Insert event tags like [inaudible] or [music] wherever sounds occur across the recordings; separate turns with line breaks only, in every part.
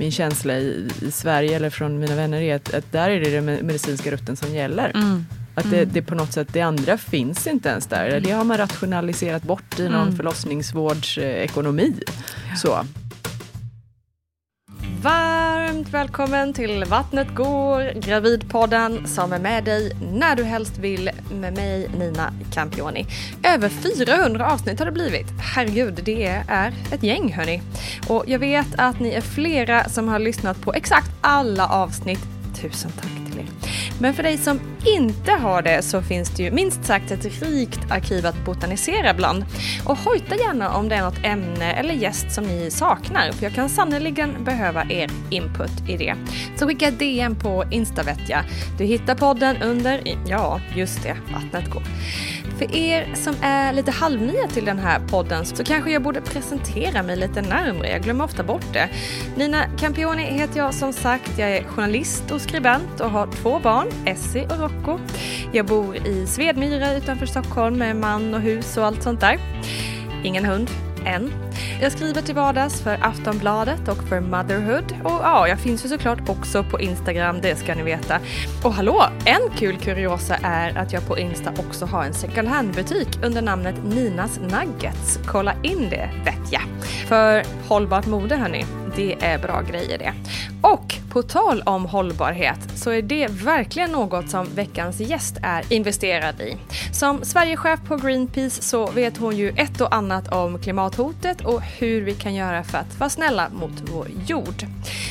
Min känsla i, i Sverige eller från mina vänner är att, att där är det den medicinska rutten som gäller.
Mm.
Att det, det på något sätt, det andra finns inte ens där. Det har man rationaliserat bort i någon
Mm.
förlossningsvårdsekonomi. Så.
Varmt välkommen till Vattnet går, Gravidpodden som är med dig när du helst vill med mig Nina Campioni. Över 400 avsnitt har det blivit. Herregud, det är ett gäng hörni. Och jag vet att ni är flera som har lyssnat på exakt alla avsnitt. Tusen tack till. Men för dig som inte har det så finns det ju minst sagt ett rikt arkiv att botanisera bland. Och hojta gärna om det är något ämne eller gäst som ni saknar, för jag kan sannerligen behöva er input i det. Så skicka ett DM på Insta vet jag. Du hittar podden under, ja just det, Vattnet går. För er som är lite halvnya till den här podden så kanske jag borde presentera mig lite närmre. jag glömmer ofta bort det. Nina Campioni heter jag som sagt, jag är journalist och skribent och har två barn, Essie och Rocco. Jag bor i Svedmyra utanför Stockholm med man och hus och allt sånt där. Ingen hund, än. Jag skriver till vardags för Aftonbladet och för Motherhood. Och ja, jag finns ju såklart också på Instagram, det ska ni veta. Och hallå, en kul kuriosa är att jag på Insta också har en second hand-butik under namnet Ninas Nuggets. Kolla in det, vet jag. För hållbart mode hörni, det är bra grejer det. Och på tal om hållbarhet så är det verkligen något som veckans gäst är investerad i. Som Sverigechef på Greenpeace så vet hon ju ett och annat om klimathotet och hur vi kan göra för att vara snälla mot vår jord.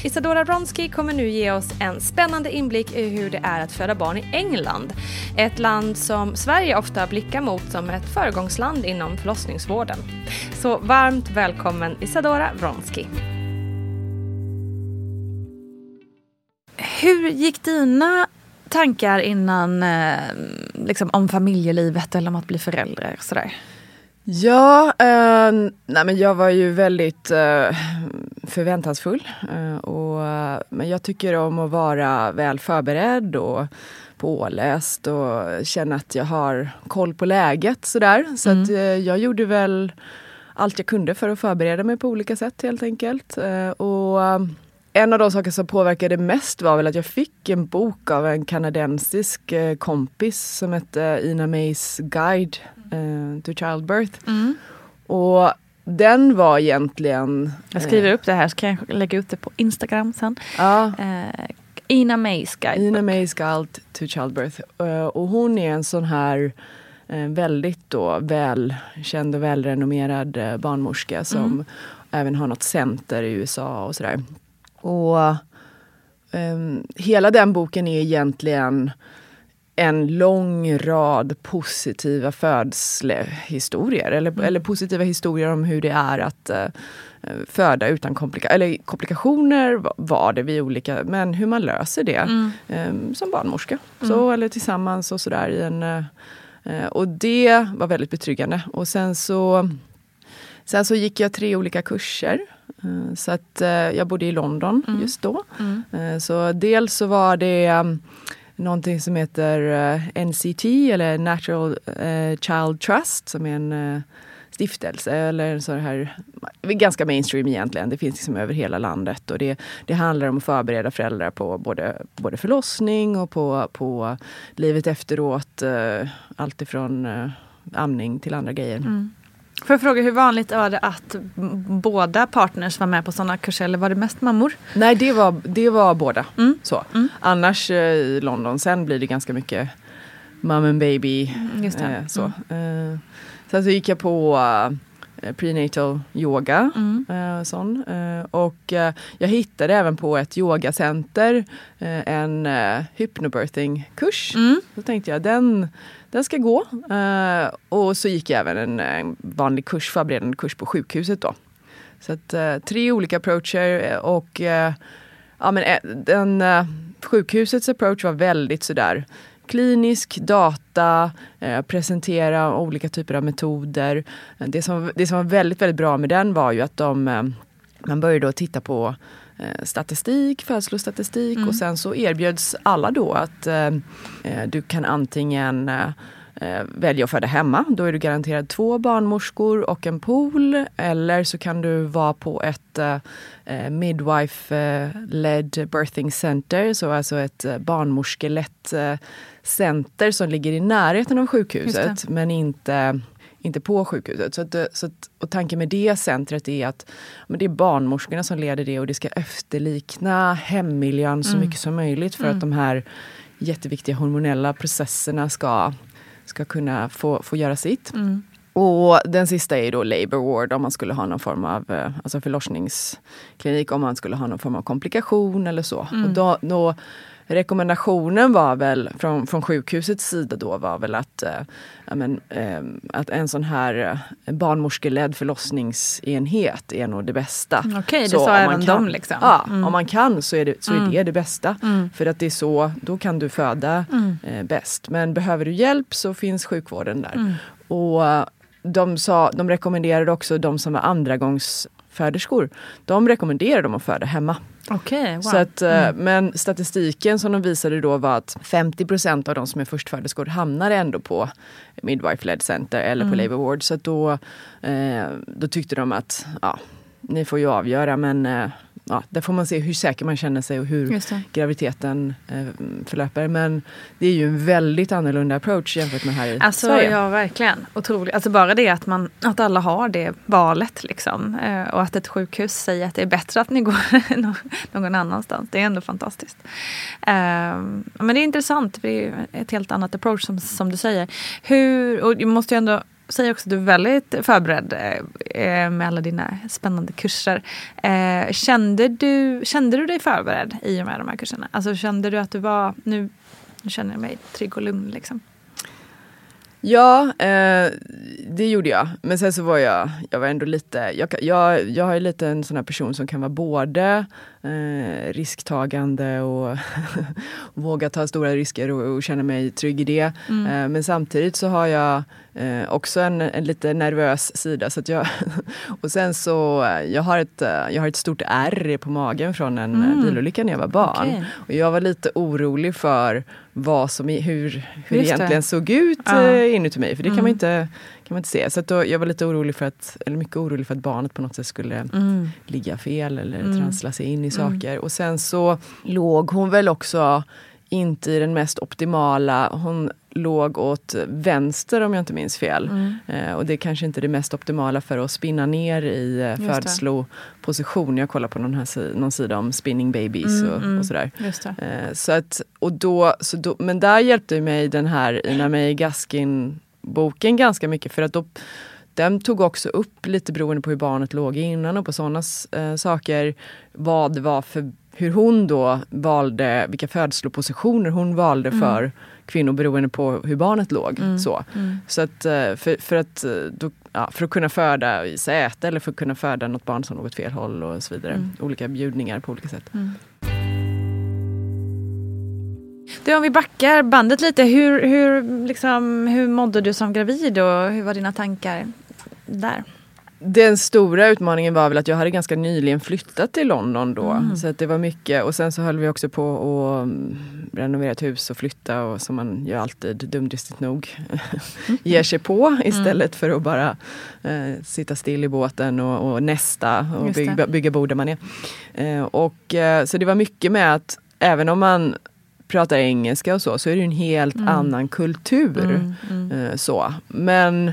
Isadora Wronski kommer nu ge oss en spännande inblick i hur det är att föda barn i England. Ett land som Sverige ofta blickar mot som ett föregångsland inom förlossningsvården. Så varmt välkommen Isadora Wronski. Hur gick dina tankar innan eh, liksom, om familjelivet eller om att bli förälder? Sådär?
Ja, eh, nej men jag var ju väldigt eh, förväntansfull. Eh, och, men jag tycker om att vara väl förberedd och påläst och känna att jag har koll på läget. Sådär. Så att, eh, jag gjorde väl allt jag kunde för att förbereda mig på olika sätt helt enkelt. Eh, och en av de saker som påverkade mest var väl att jag fick en bok av en kanadensisk eh, kompis som hette Ina Mays Guide eh, to Childbirth. Och den var egentligen...
Jag skriver upp det här så kan jag lägga ut det på Instagram sen.
Ja.
Eh, Ina Mays guidebook.
Ina May's Guide to Childbirth. Eh, och hon är en sån här eh, väldigt då välkänd och välrenommerad eh, barnmorska som även har något center i USA och sådär. Och ehm, hela den boken är egentligen en lång rad positiva födslehistorier. Eller, eller positiva historier om hur det är att eh, föda utan komplika eller komplikationer va- var det vid olika, men hur man löser det eh, som barnmorska. Så, eller tillsammans och sådär. i en, eh, och det var väldigt betryggande. Och sen så, sen så gick jag tre olika kurser. Eh, Så att eh, jag bodde i London just då. Eh, Så dels så var det um, någonting som heter NCT eller Natural Child Trust som är en stiftelse eller en sån här, ganska mainstream egentligen. Det finns liksom över hela landet och det, det handlar om att förbereda föräldrar på både, både förlossning och på, på livet efteråt. Allt ifrån amning till andra grejer.
Får jag fråga hur vanligt var det att båda partners var med på sådana kurser eller var det mest mammor?
Nej, det var, det var båda. Så. Annars eh, i London, sen blir det ganska mycket mom and baby.
just det.
Eh, så. Eh, sen så gick jag på eh, prenatal yoga. Eh, sån. Eh, och jag hittade även på ett yogacenter en eh, hypnobirthing-kurs. Då tänkte jag den, den ska gå. Eh, och så gick jag även en, en vanlig kurs, förberedande kurs på sjukhuset då. Så att, eh, tre olika approacher eh, och ja, men, den, sjukhusets approach var väldigt sådär klinisk data, eh, presentera olika typer av metoder. Det som, det som var väldigt, väldigt bra med den var ju att de, eh, man började då titta på statistik, födslostatistik och sen så erbjöds alla då att eh, eh, du kan antingen eh, eh, välja att föda hemma. Då är du garanterad två barnmorskor och en pool. Eller så kan du vara på ett eh, eh, midwife-led birthing center. Så alltså ett eh, barnmorskelett eh, center som ligger i närheten av sjukhuset men inte inte på sjukhuset. Så att, eh, så att, och tanken med det centret är att men det är barnmorskorna som leder det och det ska efterlikna hemmiljön så mycket som möjligt för att de här jätteviktiga hormonella processerna ska, ska kunna få, få göra sitt. Och den sista är då labor ward om man skulle ha någon form av eh, alltså förlossningsklinik, om man skulle ha någon form av komplikation eller så. Och då, då, rekommendationen var väl från, från sjukhusets sida då var väl att, ja, men, eh, att en sån här eh, barnmorskeledd förlossningsenhet är nog det bästa.
Okej, det
Så
sa även
kan-
de liksom.
Ja,
Mm.
om man kan så är det så är det, det bästa. För att det är så, då kan du föda
Mm.
eh, bäst. Men behöver du hjälp så finns sjukvården där.
Mm.
Och de, sa, de rekommenderade också de som var andragångsföderskor. De rekommenderade dem att föda hemma.
Okej, wow.
Så att, eh, Men statistiken som de visade då var att 50% av de som är förstföderskor hamnar ändå på Midwife-led center eller på labour ward. Så då, eh, då tyckte de att ja, ni får ju avgöra men eh, ja, där får man se hur säker man känner sig och hur graviditeten eh, förlöper. Men det är ju en väldigt annorlunda approach jämfört med här i
Alltså
Sverige.
ja, verkligen. Otroligt. Alltså bara det att, man, att alla har det valet liksom. Eh, och att ett sjukhus säger att det är bättre att ni går [laughs] nå- någon annanstans. Det är ändå fantastiskt. Eh, men det är intressant. Det är ett helt annat approach som, som du säger. Hur, och jag måste ju ändå säger också att du är väldigt förberedd eh, eh, med alla dina spännande kurser. Eh, kände, du, kände du dig förberedd i och med de här kurserna? Alltså kände du att du var, nu, nu känner jag mig trygg och lugn liksom?
Ja, eh, det gjorde jag. Men sen så var jag, jag var ändå lite, jag, jag, jag är lite en sån här person som kan vara både eh, risktagande och [laughs] våga ta stora risker och, och känna mig trygg i det. Eh, men samtidigt så har jag eh, också en, en lite nervös sida. Så jag, [laughs] och sen så, eh, jag har, ett, eh, jag har ett stort ärr på magen från en mm. bilolycka när jag var barn.
Okej.
Och jag var lite orolig för vad som, hur, hur det egentligen såg ut
Ja.
eh, inuti mig. För det kan
Mm.
man inte, kan man inte se. Så då, jag var lite orolig för att, eller mycket orolig för att barnet på något sätt skulle
Mm.
ligga fel eller trassla sig in i saker. Och sen så låg hon väl också inte i den mest optimala, hon, låg åt vänster om jag inte minns fel.
Mm.
Eh, och det är kanske inte det mest optimala för att spinna ner i eh, födsloposition. Jag kollar på någon, här, någon sida om spinning babies
Mm,
och,
mm.
och sådär. Eh, så att, och då, så då, men där hjälpte mig den här Ina May Gaskin-boken ganska mycket för att då, den tog också upp lite beroende på hur barnet låg innan och på sådana eh, saker. Vad det var för, hur hon då valde, vilka födslopositioner hon valde
Mm.
för kvinnor beroende på hur barnet låg. Så,
Mm.
så att, eh, för, för, att, eh, då, ja, för att kunna föda i säte eller för att kunna föda något barn som låg åt fel håll och så vidare.
Mm.
Olika bjudningar på olika sätt.
Du, om vi backar bandet lite, hur, hur, liksom, hur mådde du som gravid och hur var dina tankar där?
Den stora utmaningen var väl att jag hade ganska nyligen flyttat till London då.
Mm.
Så att det var mycket och sen så höll vi också på att mm, renovera ett hus och flytta och som man ju alltid dumdristigt nog [laughs] ger sig på istället för att bara eh, sitta still i båten och, och nästa och bygga, bygga bo där man är. Eh, och, eh, så det var mycket med att även om man pratar engelska och så, så är det en helt annan kultur.
Mm, mm.
Eh, så. Men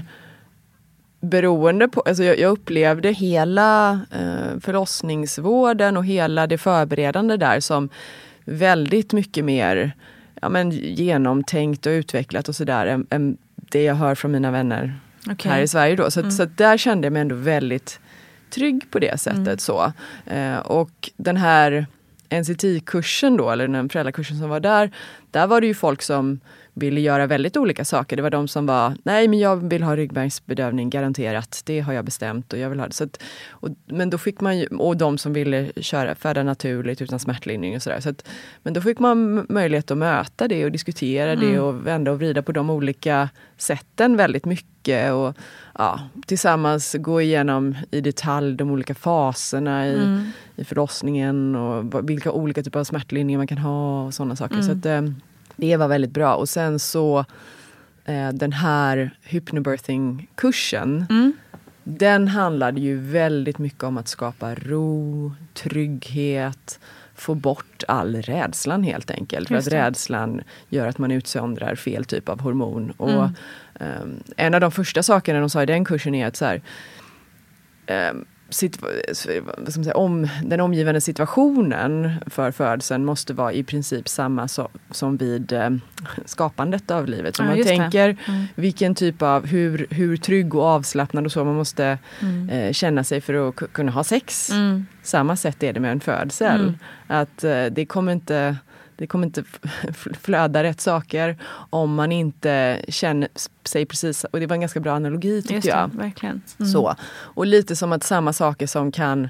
beroende på, alltså jag, jag upplevde hela eh, förlossningsvården och hela det förberedande där som väldigt mycket mer ja, men, genomtänkt och utvecklat och sådär än, än det jag hör från mina vänner
Okej.
här i Sverige. Då. Så,
Mm.
så där kände jag mig ändå väldigt trygg på det sättet.
Mm.
Så. Eh, och den här NCT-kursen då, eller den föräldrakursen som var där, där var det ju folk som ville göra väldigt olika saker. Det var de som var, nej men jag vill ha ryggmärgsbedövning garanterat, det har jag bestämt och jag vill ha det. Så att, och, men då fick man ju, och de som ville köra, föda naturligt utan smärtlindring och sådär. Så att, men då fick man möjlighet att möta det och diskutera det och vända och vrida på de olika sätten väldigt mycket. Och ja, tillsammans gå igenom i detalj de olika faserna i,
Mm.
i förlossningen och vilka olika typer av smärtlindringar man kan ha och sådana saker. Så att, eh, det var väldigt bra. Och sen så eh, den här hypnobirthing-kursen
Mm.
den handlade ju väldigt mycket om att skapa ro, trygghet, få bort all rädslan helt enkelt. För att rädslan gör att man utsöndrar fel typ av hormon. Och,
Mm.
ehm, en av de första sakerna de sa i den kursen är att så här, ehm, man säga, om, den omgivande situationen för födseln måste vara i princip samma så, som vid eh, skapandet av livet. Så
Ja,
man tänker
Mm.
vilken typ av, hur, hur trygg och avslappnad och så man måste
Mm.
eh, känna sig för att ku- kunna ha sex.
Mm.
Samma sätt är det med en födsel.
Mm.
Att eh, det kommer inte det kommer inte flöda rätt saker om man inte känner sig precis, och det var en ganska bra analogi tyckte
Just
jag.
det, verkligen. Mm.
Så. Och lite som att samma saker som kan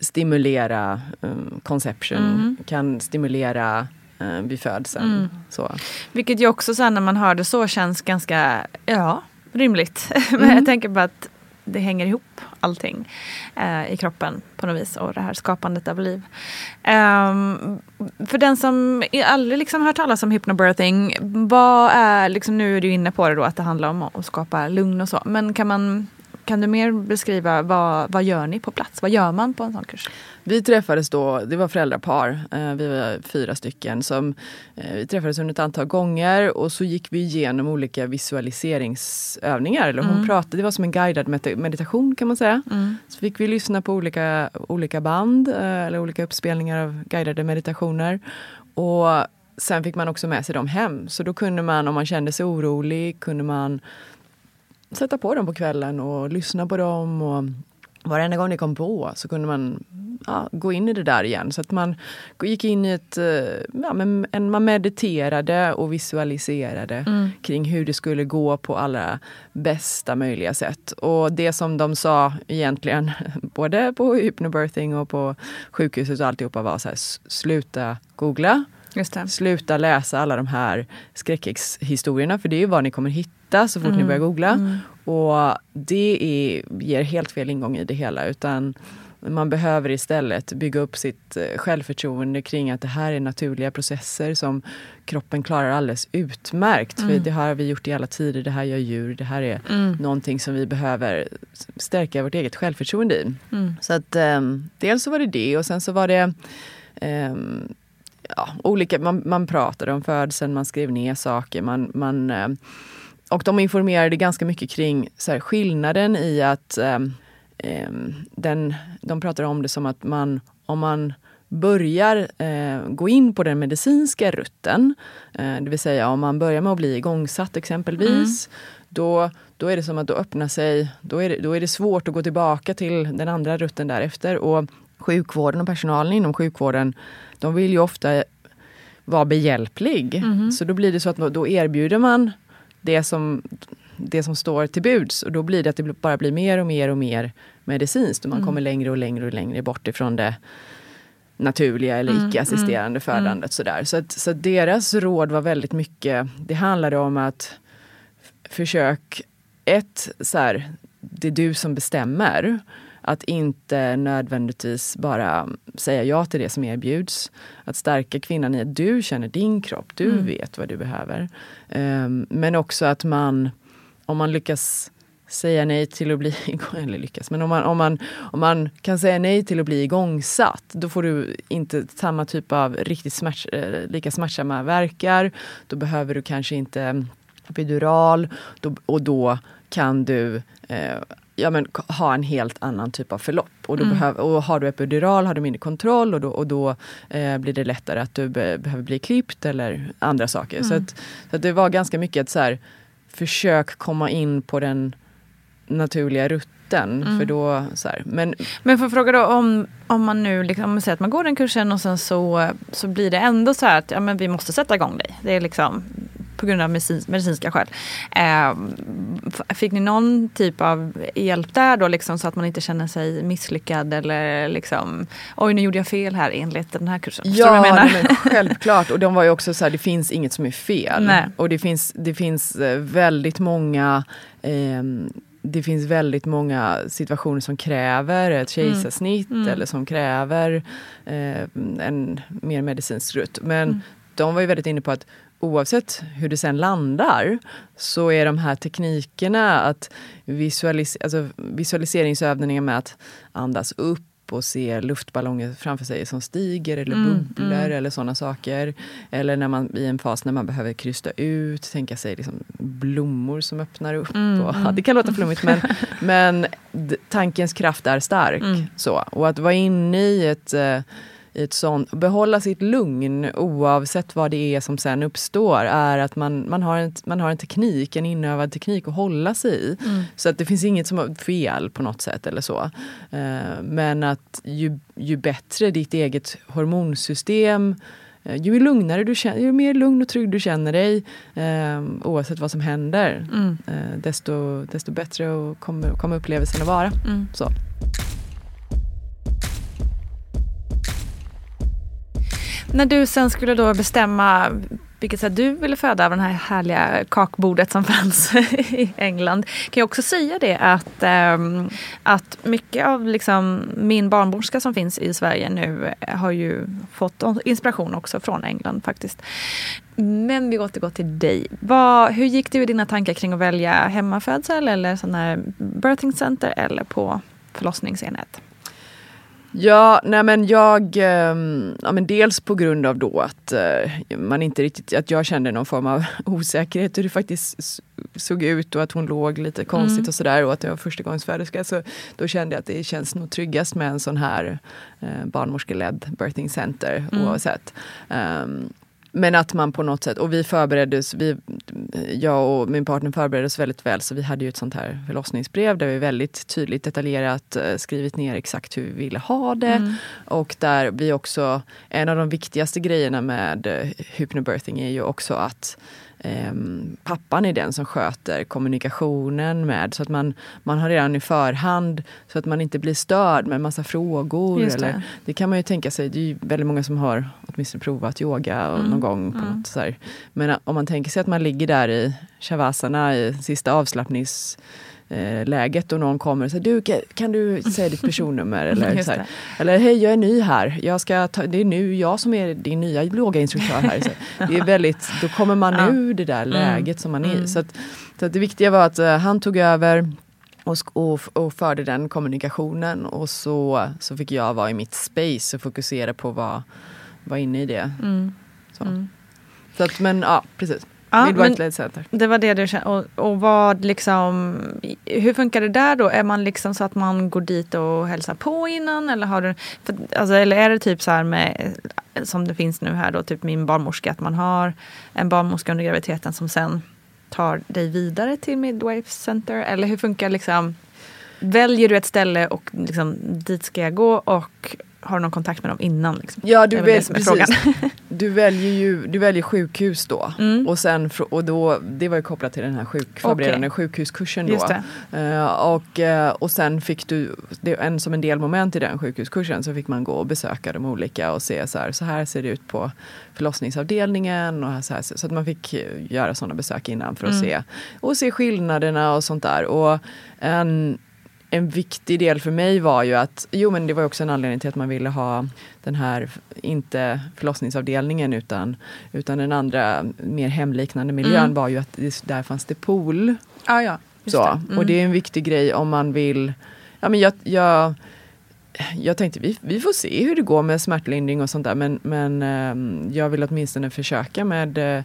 stimulera um, conception
Mm.
kan stimulera uh, vid födseln.
Mm.
Så.
Vilket ju också sen när man hör det så känns ganska, ja, rimligt. [laughs] Men
Mm.
jag tänker på att det hänger ihop allting eh, i kroppen på något vis och det här skapandet av liv. Um, för den som aldrig liksom hört talas om hypnobirthing, vad är, liksom, nu är du inne på det då att det handlar om att skapa lugn och så, men kan man kan du mer beskriva vad, vad gör ni på plats? Vad gör man på en sån kurs?
Vi träffades då, det var föräldrapar, eh, vi var fyra stycken som eh, vi träffades under ett antal gånger och så gick vi igenom olika visualiseringsövningar. Eller hon
Mm.
pratade, det var som en guidad med- meditation kan man säga.
Mm.
Så fick vi lyssna på olika, olika band eh, eller olika uppspelningar av guidade meditationer. Och sen fick man också med sig dem hem. Så då kunde man, om man kände sig orolig, kunde man sätta på dem på kvällen och lyssna på dem. Och varenda gång det kom på så kunde man ja, gå in i det där igen. Så att man gick in i ett... eh, Ja, men en, man mediterade och visualiserade
Mm.
kring hur det skulle gå på allra bästa möjliga sätt. Och det som de sa egentligen, [laughs] både på hypnobirthing och på sjukhuset och alltihopa var så här, sluta googla. Sluta läsa alla de här skräckhistorierna för det är ju vad ni kommer hitta så fort ni
Mm.
börjar googla.
Mm.
Och det är, ger helt fel ingång i det hela utan man behöver istället bygga upp sitt eh, självförtroende kring att det här är naturliga processer som kroppen klarar alldeles utmärkt. För det har vi gjort i alla tider, det här gör djur, det här är
Mm.
någonting som vi behöver stärka vårt eget självförtroende i.
Mm.
Så att um, dels så var det det och sen så var det ehm, ja, olika, man, man pratade om födseln, man skrev ner saker. Man, man, eh, och de informerade ganska mycket kring så här, skillnaden i att eh, eh, den, de pratade om det som att man, om man börjar eh, gå in på den medicinska rutten, eh, det vill säga om man börjar med att bli igångsatt exempelvis, mm. då, då är det som att då öppnar sig, då är, det, då är det svårt att gå tillbaka till den andra rutten därefter. Och sjukvården och personalen inom sjukvården, de vill ju ofta vara behjälplig. Mm. Så då blir det så att då erbjuder man det som, det som står till buds. Och då blir det att det bara blir mer och mer och mer medicinskt. Och man mm. kommer längre och längre och längre bort ifrån det naturliga eller mm, icke-assisterande mm, födandet. Mm. Sådär. Så, att, så att deras råd var väldigt mycket, det handlade om att försök, ett, så här, det är du som bestämmer. Att inte nödvändigtvis bara säga ja till det som erbjuds. Att stärka kvinnan i att du känner din kropp, du mm. vet vad du behöver. Um, men också att man, om man lyckas säga nej till att bli [laughs] eller lyckas, men om man, om, man, om man kan säga nej till att bli igångsatt, då får du inte samma typ av riktigt smärts, eh, lika smärtsamma verkar. Då behöver du kanske inte epidural då, och då kan du eh, ja, men, ha en helt annan typ av förlopp. Och, då mm. behöv, och har du epidural har du mindre kontroll och då, och då eh, blir det lättare att du be, behöver bli klippt eller andra saker. Mm. Så, att, så att det var ganska mycket ett så här, försök komma in på den naturliga rutten. Mm. För då, så här, men,
men får jag fråga då om, om man nu liksom, om man säger att man går den kursen och sen så, så blir det ändå så här att ja, men vi måste sätta igång dig. Det är liksom på grund av medicins, medicinska skäl. Eh, fick ni någon typ av hjälp där då liksom, så att man inte känner sig misslyckad eller liksom oj nu gjorde jag fel här enligt den här kursen?
Ja, men [laughs] självklart. Och de var ju också så här, det finns inget som är fel. Nej. Och det finns, det finns eh, väldigt många eh, det finns väldigt många situationer som kräver ett mm. kejsarsnitt mm. eller som kräver eh, en mer medicinsk rutt. Men mm. de var ju väldigt inne på att oavsett hur det sen landar så är de här teknikerna att visualis alltså visualiseringsövningar med att andas upp och se luftballonger framför sig som stiger eller mm, bubblor mm. eller sådana saker. Eller när man i en fas när man behöver krysta ut, tänka sig liksom blommor som öppnar upp. Mm, och, mm. det kan låta flummigt men, [laughs] men tankens kraft är stark. Mm. Så. Och att vara inne i ett uh, i ett sånt, behålla sitt lugn oavsett vad det är som sen uppstår är att man, man, har, en, man har en teknik, en inövad teknik att hålla sig i. Mm. Så att det finns inget som är fel på något sätt eller så. Uh, men att ju, ju bättre ditt eget hormonsystem uh, ju lugnare du känner, ju mer lugn och trygg du känner dig uh, oavsett vad som händer, mm. desto, desto bättre kommer, kommer upplevelsen att vara. Mm. Så.
När du sen skulle då bestämma vilket sätt du ville föda av det här härliga kakbordet som [laughs] fanns i England. Kan jag också säga det att, ähm, att mycket av liksom min barnmorska som finns i Sverige nu eh, har ju fått inspiration också från England faktiskt. Men vi återgår till dig. Vad, hur gick du i dina tankar kring att välja hemmafödsel eller sån här birthing center eller på förlossningsenhet?
Ja, nej men jag, ehm, ja men dels på grund av då att eh, man inte riktigt, att jag kände någon form av [laughs] osäkerhet hur det faktiskt såg ut och att hon låg lite konstigt mm. och sådär och att jag var förstagångsföderska. Så då kände jag att det känns nog tryggast med en sån här eh, barnmorskeledd birthing center mm. oavsett. Um, men att man på något sätt, och vi förbereddes, vi, jag och min partner förbereddes väldigt väl så vi hade ju ett sånt här förlossningsbrev där vi väldigt tydligt detaljerat eh, skrivit ner exakt hur vi ville ha det. Mm. Och där vi också, en av de viktigaste grejerna med eh, hypnobirthing är ju också att eh, pappan är den som sköter kommunikationen med. Så att man, man har redan i förhand så att man inte blir störd med massa frågor. Det. Eller, det kan man ju tänka sig, det är ju väldigt många som har åtminstone provat yoga mm. någon gång. på mm. något så här. Men om man tänker sig att man ligger där i shavasana i sista avslappnings eh, läget och någon kommer och säger du kan du säga ditt personnummer? [laughs] Eller, så här, eller hej jag är ny här, jag ska ta, det är nu jag som är din nya yogainstruktör här. Så det är väldigt, då kommer man [laughs] ja. ur det där mm. läget som man är i. Mm. Så, att, så att det viktiga var att uh, han tog över och, och, och förde den kommunikationen och så, så fick jag vara i mitt space och fokusera på vad var inne i det.
Mm.
Så. Så att, men ja, precis.
Ja,
Led Center.
Det var det du kände. Och, och vad liksom, hur funkar det där då? Är man liksom så att man går dit och hälsar på innan? Eller, har du, för, alltså, eller är det typ så här med, som det finns nu här då, typ min barnmorska, att man har en barnmorska under graviditeten som sen tar dig vidare till Midwife Center? Eller hur funkar liksom, väljer du ett ställe och liksom, dit ska jag gå och har du någon kontakt med dem innan? Liksom?
Ja, du,
väl
precis. [laughs] du väljer ju du väljer sjukhus då.
Mm.
Och, sen, och då, det var ju kopplat till den här sjuk, förberedande
Okej.
sjukhuskursen då. Eh, och, eh, och sen fick du, det, en, som en delmoment i den sjukhuskursen så fick man gå och besöka de olika och se så här, så här ser det ut på förlossningsavdelningen. Och så, här, så att man fick eh, göra sådana besök innan för att
Mm.
se, och se skillnaderna och sånt där. Och en, en viktig del för mig var ju att, jo men det var också en anledning till att man ville ha den här, inte förlossningsavdelningen utan, utan den andra mer hemliknande miljön
Mm.
var ju att det, där fanns det pool.
Ja, ja.
Så.
det. Mm.
Och det är en viktig grej om man vill, ja men jag, jag jag tänkte vi, vi får se hur det går med smärtlindring och sånt där men, men ehm, jag vill åtminstone försöka med, eh,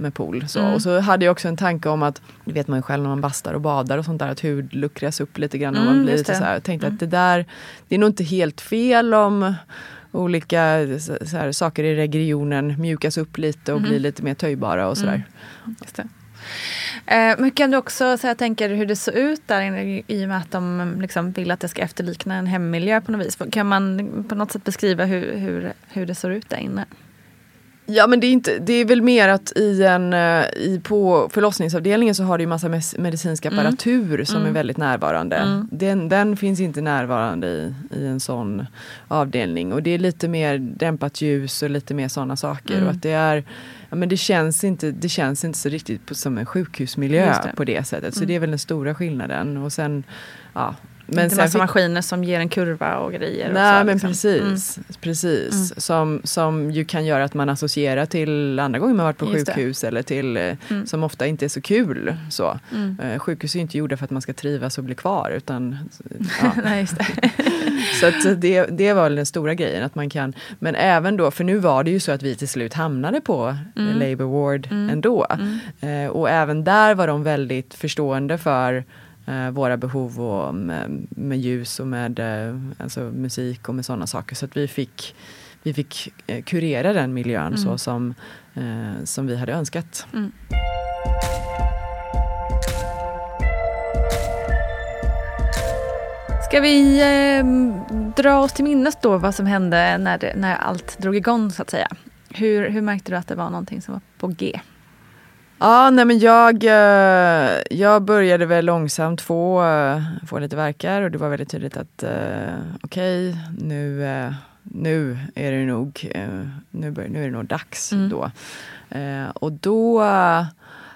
med pool. Så.
Mm.
Och så hade jag också en tanke om att, det vet man ju själv när man bastar och badar och sånt där, att hud luckras upp lite grann. och
Mm,
man blir lite så här, jag tänkte
Mm.
att det där, det är nog inte helt fel om olika så, här, saker i regionen mjukas upp lite och
Mhm.
blir lite mer töjbara och sådär.
Det. Eh, men kan du också så jag tänker hur det såg ut där inne i och med att de mm, liksom vill att det ska efterlikna en hemmiljö på något vis. Kan man på något sätt beskriva hur, hur, hur det såg ut där inne?
Ja men det är, inte, det är väl mer att i en, eh, i, på förlossningsavdelningen så har du ju massa medicinsk apparatur som är väldigt närvarande.
Mm.
Den, den finns inte närvarande i, i en sån avdelning. Och det är lite mer dämpat ljus och lite mer sådana saker.
Mm.
Och att det är Ja, men det, känns inte, det känns inte så riktigt på, som en sjukhusmiljö
det.
på det sättet. Så
Mm.
det är väl den stora skillnaden. Och sen, ja,
Men inte massa
fick-
maskiner som ger en kurva och grejer. och
Nej
så,
men
liksom.
precis, precis.
Mm.
Som, som ju kan göra att man associerar till andra gånger man varit på
Just det.
sjukhus eller till eh,
Mm.
som ofta inte är så kul. Så.
Mm.
Eh, sjukhus är inte gjorda för att man ska trivas och bli kvar utan ja. [laughs]
Nej, det. [laughs]
Så det, det var väl den stora grejen att man kan Men även då, för nu var det ju så att vi till slut hamnade på
Mm.
mm. Labour Ward
Mm.
ändå.
Mm.
Eh, och även där var de väldigt förstående för eh, våra behov och med, med ljus och med eh, alltså musik och med sådana saker. Så att vi fick, vi fick eh, kurera den miljön
Mm.
så som, eh, som vi hade önskat.
Mm. Ska vi eh, dra oss till minnes då vad som hände när, när allt drog igång så att säga? Hur, hur märkte du att det var någonting som var på G?
Ja, nej men jag, eh, jag började väl långsamt få, eh, få lite verkar och det var väldigt tydligt att eh, okej, nu, eh, nu är det nog, nu, bör, nu är det nog dags
Mm.
då. Och då,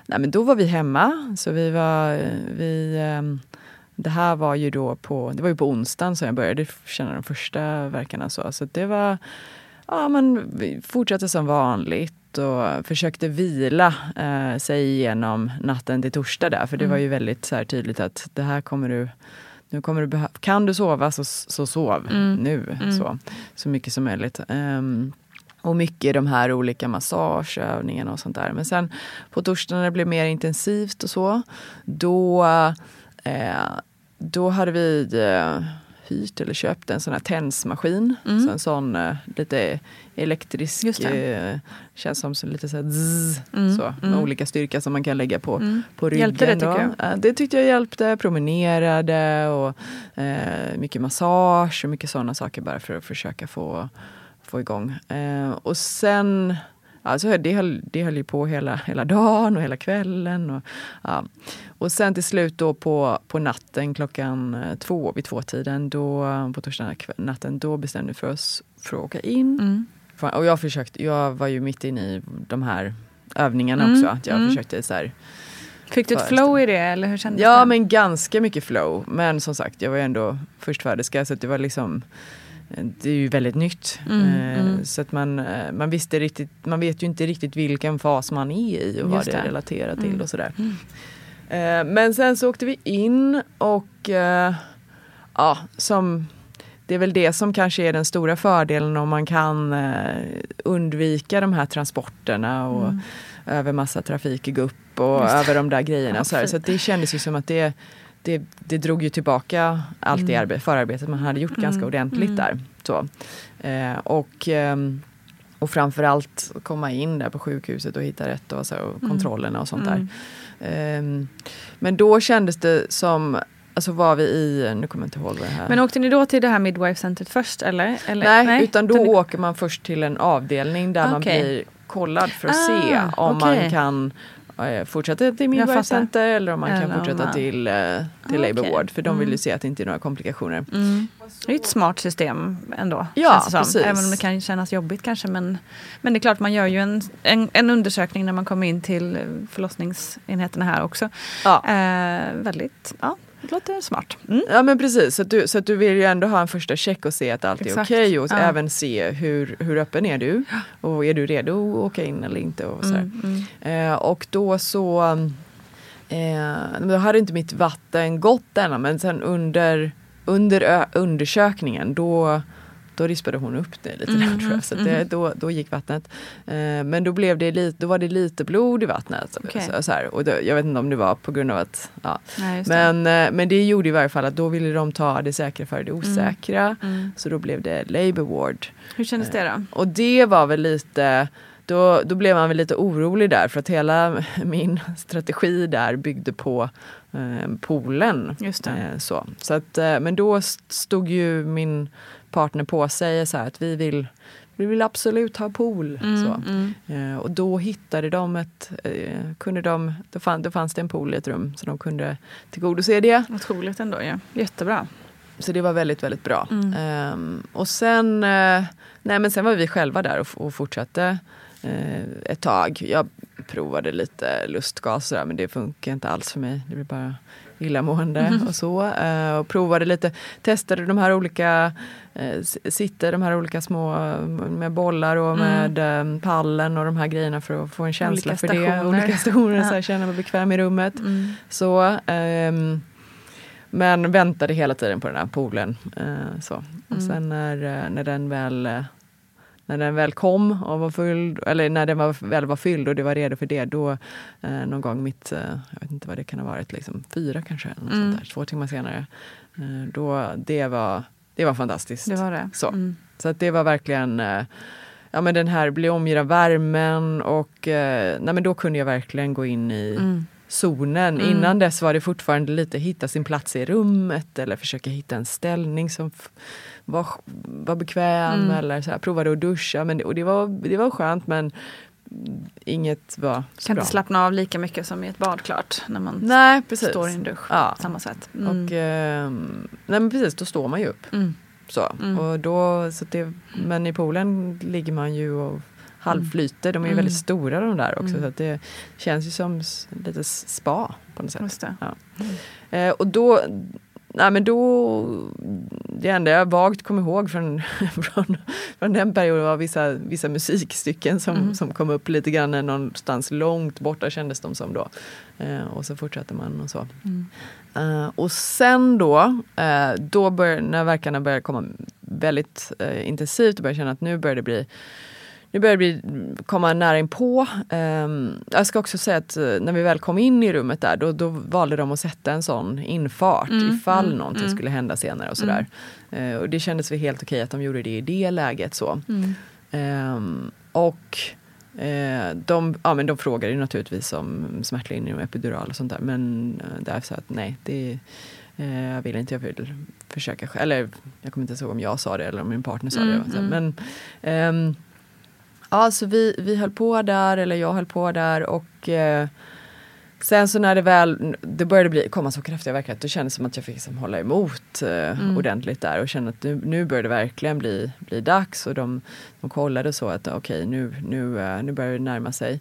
nej men då var vi hemma, så vi var, vi, det här var ju då på, det var ju på onsdagen som jag började känna de första verkarna så, så det var Ja, men vi fortsatte som vanligt och försökte vila eh, sig igenom natten till torsdag där. För det var ju väldigt så här, tydligt att det här kommer du nu kommer du behöva, kan du sova så, så sov
Mm.
nu.
Mm.
Så, så mycket som möjligt. Ehm, och mycket de här olika massageövningarna och sånt där. Men sen på torsdagen när det blev mer intensivt och så, då, eh, då hade vi eh, hyrt eller köpt en sån här tensmaskin.
Mm.
Så en sån eh, lite elektrisk, eh, känns som så lite så här zzz,
Mm,
så, med
mm.
olika styrka som man kan lägga på,
Mm.
på ryggen.
Hjälpte det, tycker jag?
Ja, det tyckte jag hjälpte. Promenerade och eh, mycket massage och mycket sådana saker bara för att försöka få, få igång. Och sen Alltså det, höll, det höll ju på hela, hela dagen och hela kvällen. Och, ja. och sen till slut då på, på natten klockan eh, två, vid tvåtiden, då, på torsdagen kväll- natten, då bestämde vi för oss för att åka in.
Mm.
Och jag försökte, jag var ju mitt inne i de här övningarna
Mm,
också. Att jag
mm.
försökte så här,
Fick du ett flow i det eller hur kändes
Ja
det?
men ganska mycket flow. Men som sagt jag var ju ändå förstföderska så det var liksom det är ju väldigt nytt.
Mm,
eh,
mm.
Så att man, eh, man visste riktigt, man vet ju inte riktigt vilken fas man är i och vad det,
det.
relaterar till
Mm.
och sådär. Eh, Men sen så åkte vi in och ja, som det är väl det som kanske är den stora fördelen om man kan undvika de här transporterna och
Mm.
över massa trafik i gupp och över de där grejerna.
Ja,
så, så det kändes ju som att det, det, det drog ju tillbaka allt det arbe- förarbetet man hade gjort ganska
Mm.
ordentligt
Mm.
där. Så. Eh, och, ehm, och framförallt komma in där på sjukhuset och hitta rätt och, så, och kontrollerna och sånt där.
Mm.
Ehm, men då kändes det som, alltså var vi i, nu kommer jag inte ihåg vad det här
Men åkte ni då till det här midwife centret först eller? eller
Nej, utan då
ni-
åker man först till en avdelning där man
Okej.
blir kollad för att
Ah,
se om
okej.
man kan eh, fortsätta till midwife center eller om man kan
Eller om
fortsätta
man-
till, eh, till
Ah,
labour ward för de vill ju
Mm.
se att det inte är några komplikationer.
Mm. Det är ett smart system ändå.
Ja, precis.
Även om det kan kännas jobbigt kanske. Men, men det är klart man gör ju en, en, en undersökning när man kommer in till förlossningsenheterna här också.
Ja.
Eh, väldigt, ja, det låter smart. Mm.
Ja men precis, så att, du, så att du vill ju ändå ha en första check och se att allt är
Exakt.
okej och
Ja.
även se hur, hur öppen är du och är du redo att åka in eller inte. Och, så.
Mm, mm.
Eh, och då så eh, då hade inte mitt vatten gått ännu men sen under, under undersökningen då då rispade hon upp det lite
Mm,
där, tror jag. Så att det, då, då gick vattnet. Eh, men då, blev det lite, då var det lite blod i vattnet.
Okej.
Så, så här, och då, jag vet inte om det var på grund av att ja.
Nej, just det.
men, eh, men det gjorde i varje fall att då ville de ta det säkra för det osäkra.
Mm.
Så då blev det labour ward.
Hur kändes det då?
Och det var väl lite, då, då blev man väl lite orolig där för att hela [laughs] min strategi där byggde på eh, poolen.
Just.
Eh, så. Så att, eh, men då st- stod ju min partner på sig så här att vi vill, vi vill absolut ha pool. så.
Mm.
Eh, och då hittade de ett, eh, kunde de, då, fann, då fanns det en pool i ett rum så de kunde tillgodose det.
Otroligt ändå ja. Jättebra.
Så det var väldigt, väldigt bra.
Mm.
Ehm, och sen, eh, nej men sen var vi själva där och, och fortsatte eh, ett tag. Jag provade lite lustgas sådär, men det funkar inte alls för mig. Det blir bara illamående
Mm.
och så. Eh, och provade lite, testade de här olika sitter, de här olika små eh, med bollar och med eh, pallen och de här grejerna för att få en känsla
Mm. Olika
för det. Olika stationer,
Ja.
så här, [laughs] känna mig bekväm i rummet.
Mm.
Så, ehm, men väntade hela tiden på den här poolen. Eh, så. Och
Mm.
sen när, eh, när den väl eh, när den väl kom och var fylld, eller när den var, väl var fylld och det var redo för det, då eh, någon gång mitt, eh, jag vet inte vad det kan ha varit, liksom fyra kanske, eller något
Mm.
sånt där, två timmar senare. Eh, då, det, var, det var fantastiskt.
Det var det.
Så.
Mm.
Så att det var verkligen eh, Ja men den här bli omgiven av värmen och eh, nej men då kunde jag verkligen gå in i
Mm.
zonen.
Mm.
Innan dess var det fortfarande lite hitta sin plats i rummet eller försöka hitta en ställning som var, var bekväm
Mm.
eller så här, provade att duscha. Men, det- och det var, det var skönt men inget var så
Kan
bra.
inte slappna av lika mycket som i ett bad klart. När man
Nej precis.
står i en dusch
Ja.
på samma sätt. Mm.
Och, ehm, nej men precis, då står man ju upp.
Mm.
Så.
Mm.
Och då, så det, men i poolen ligger man ju och halvflyter. De är ju
Mm.
väldigt stora de där också.
Mm.
Så att det känns ju som lite spa på något sätt.
Just det.
Eh, och då, nej men då, det enda jag vagt kom ihåg från, [laughs] från, från den perioden var vissa, vissa musikstycken som,
Mm.
som kom upp lite grann någonstans långt borta kändes de som då. Eh, och så fortsatte man och så.
Mm.
Eh, och sen då, eh, då bör, när verkarna började komma väldigt eh, intensivt och började känna att nu börjar det bli nu börjar det bli, komma nära inpå. Um, jag ska också säga att eh, när vi väl kom in i rummet där då, då valde de att sätta en sån infart
Mm,
ifall
mm,
någonting
mm.
skulle hända senare och sådär. Eh, och det kändes väl helt okej att de gjorde det i det läget så.
Mm.
Ehm, och eh, de, ja, men de frågade ju naturligtvis om smärtlindring och epidural och sånt där. Men där sa jag att nej, det jag vill inte. Jag vill försöka själv. Eller jag kommer inte ihåg om jag sa det eller om min partner sa
Mm,
det.
Mm.
Men ehm, ja, så vi, vi höll på där, eller jag höll på där och eh, Sen så när det väl det började bli, komma så kraftiga verkar då kändes det som att jag fick liksom hålla emot eh,
Mm.
ordentligt där och kände att nu, nu börjar det verkligen bli, bli dags. Och de, de kollade så att okej nu, nu, eh, nu börjar det närma sig.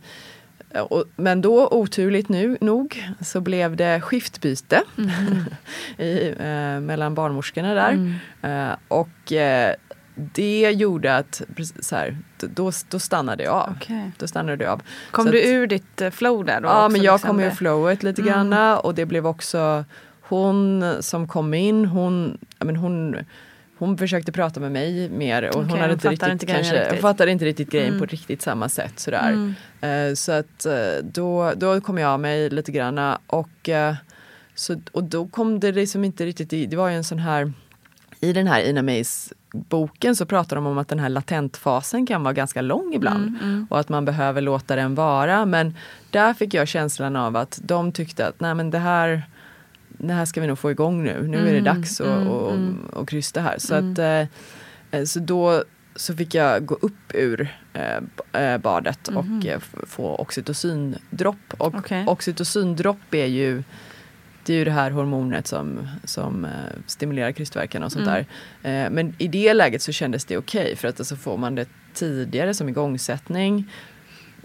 Eh, Och, men då oturligt nu, nog så blev det skiftbyte [laughs] i, eh, mellan barnmorskorna där.
Mm.
Och det gjorde att, så här, då, då stannade jag av.
Okej.
Då stannade jag av.
Kom
Så
du
att-
ur ditt eh, flow där då?
Ja men jag
liksom
kom ur flowet lite
Mm.
granna och det blev också hon som kom in, hon, men hon, hon försökte prata med mig mer och
Okej,
hon hade inte riktigt,
inte
kanske,
riktigt.
Fattade inte riktigt grejen
Mm.
på riktigt samma sätt sådär. Eh, så att eh, då, då kom jag av mig lite granna och, eh, så, och då kom det liksom inte riktigt i, det var ju en sån här i den här Ina Mays boken så pratar de om att den här latentfasen kan vara ganska lång ibland och att man behöver låta den vara. Men där fick jag känslan av att de tyckte att nej men det här det här ska vi nog få igång nu. Nu är det dags att
mm,
och,
mm.
och krysta här. Så, att, eh, eh, så då så fick jag gå upp ur eh, eh, badet och eh, få oxytocindropp. Och
Okej.
oxytocindropp är ju det är ju det här hormonet som, som eh, stimulerar krystverkan och sånt där. Eh, men i det läget så kändes det okej för att alltså får man det tidigare som igångsättning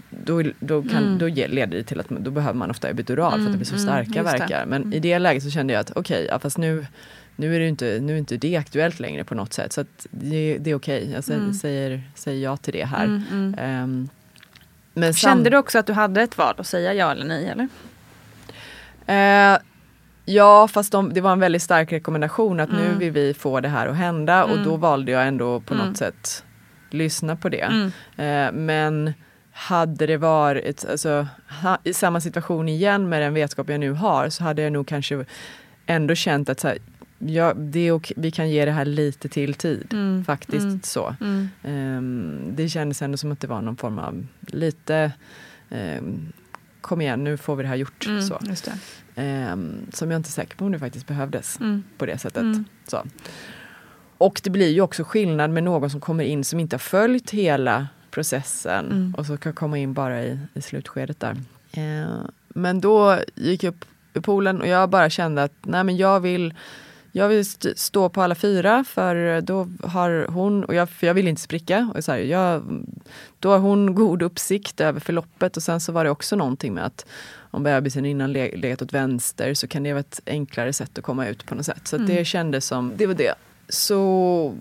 då, då, kan, då ge- leder det till att då behöver man ofta epidural för att det blir så starka
just det.
verkar. Men i det läget så kände jag att okej, ja, fast nu, nu är det inte, nu är inte det aktuellt längre på något sätt. Så det, det är okej, jag säger, säger, säger ja till det här. Ehm, men
Kände du också att du hade ett val att säga ja eller nej? Eller?
Eh, ja, fast de, det var en väldigt stark rekommendation att
Mm.
nu vill vi få det här att hända och då valde jag ändå på något sätt lyssna på det.
Mm.
Eh, men hade det varit alltså, ha, i samma situation igen med den vetskap jag nu har så hade jag nog kanske ändå känt att så här, ja, det är okej, vi kan ge det här lite till tid. Faktiskt så. Ehm, det kändes ändå som att det var någon form av lite ehm, kom igen nu får vi det här gjort. Så.
Mm, det.
Ehm, som jag inte är säker på om det faktiskt behövdes
Mm.
på det sättet. Så. Och det blir ju också skillnad med någon som kommer in som inte har följt hela processen
Mm.
och så kan komma in bara i, i slutskedet där. Eh, men då gick jag upp i poolen och jag bara kände att nej men jag vill jag vill st- stå på alla fyra för då har hon, och jag, för jag vill inte spricka, och så här, jag, då har hon god uppsikt över förloppet och sen så var det också någonting med att om bebisen innan le- legat åt vänster så kan det vara ett enklare sätt att komma ut på något sätt. Så att det kändes som, det var det. Så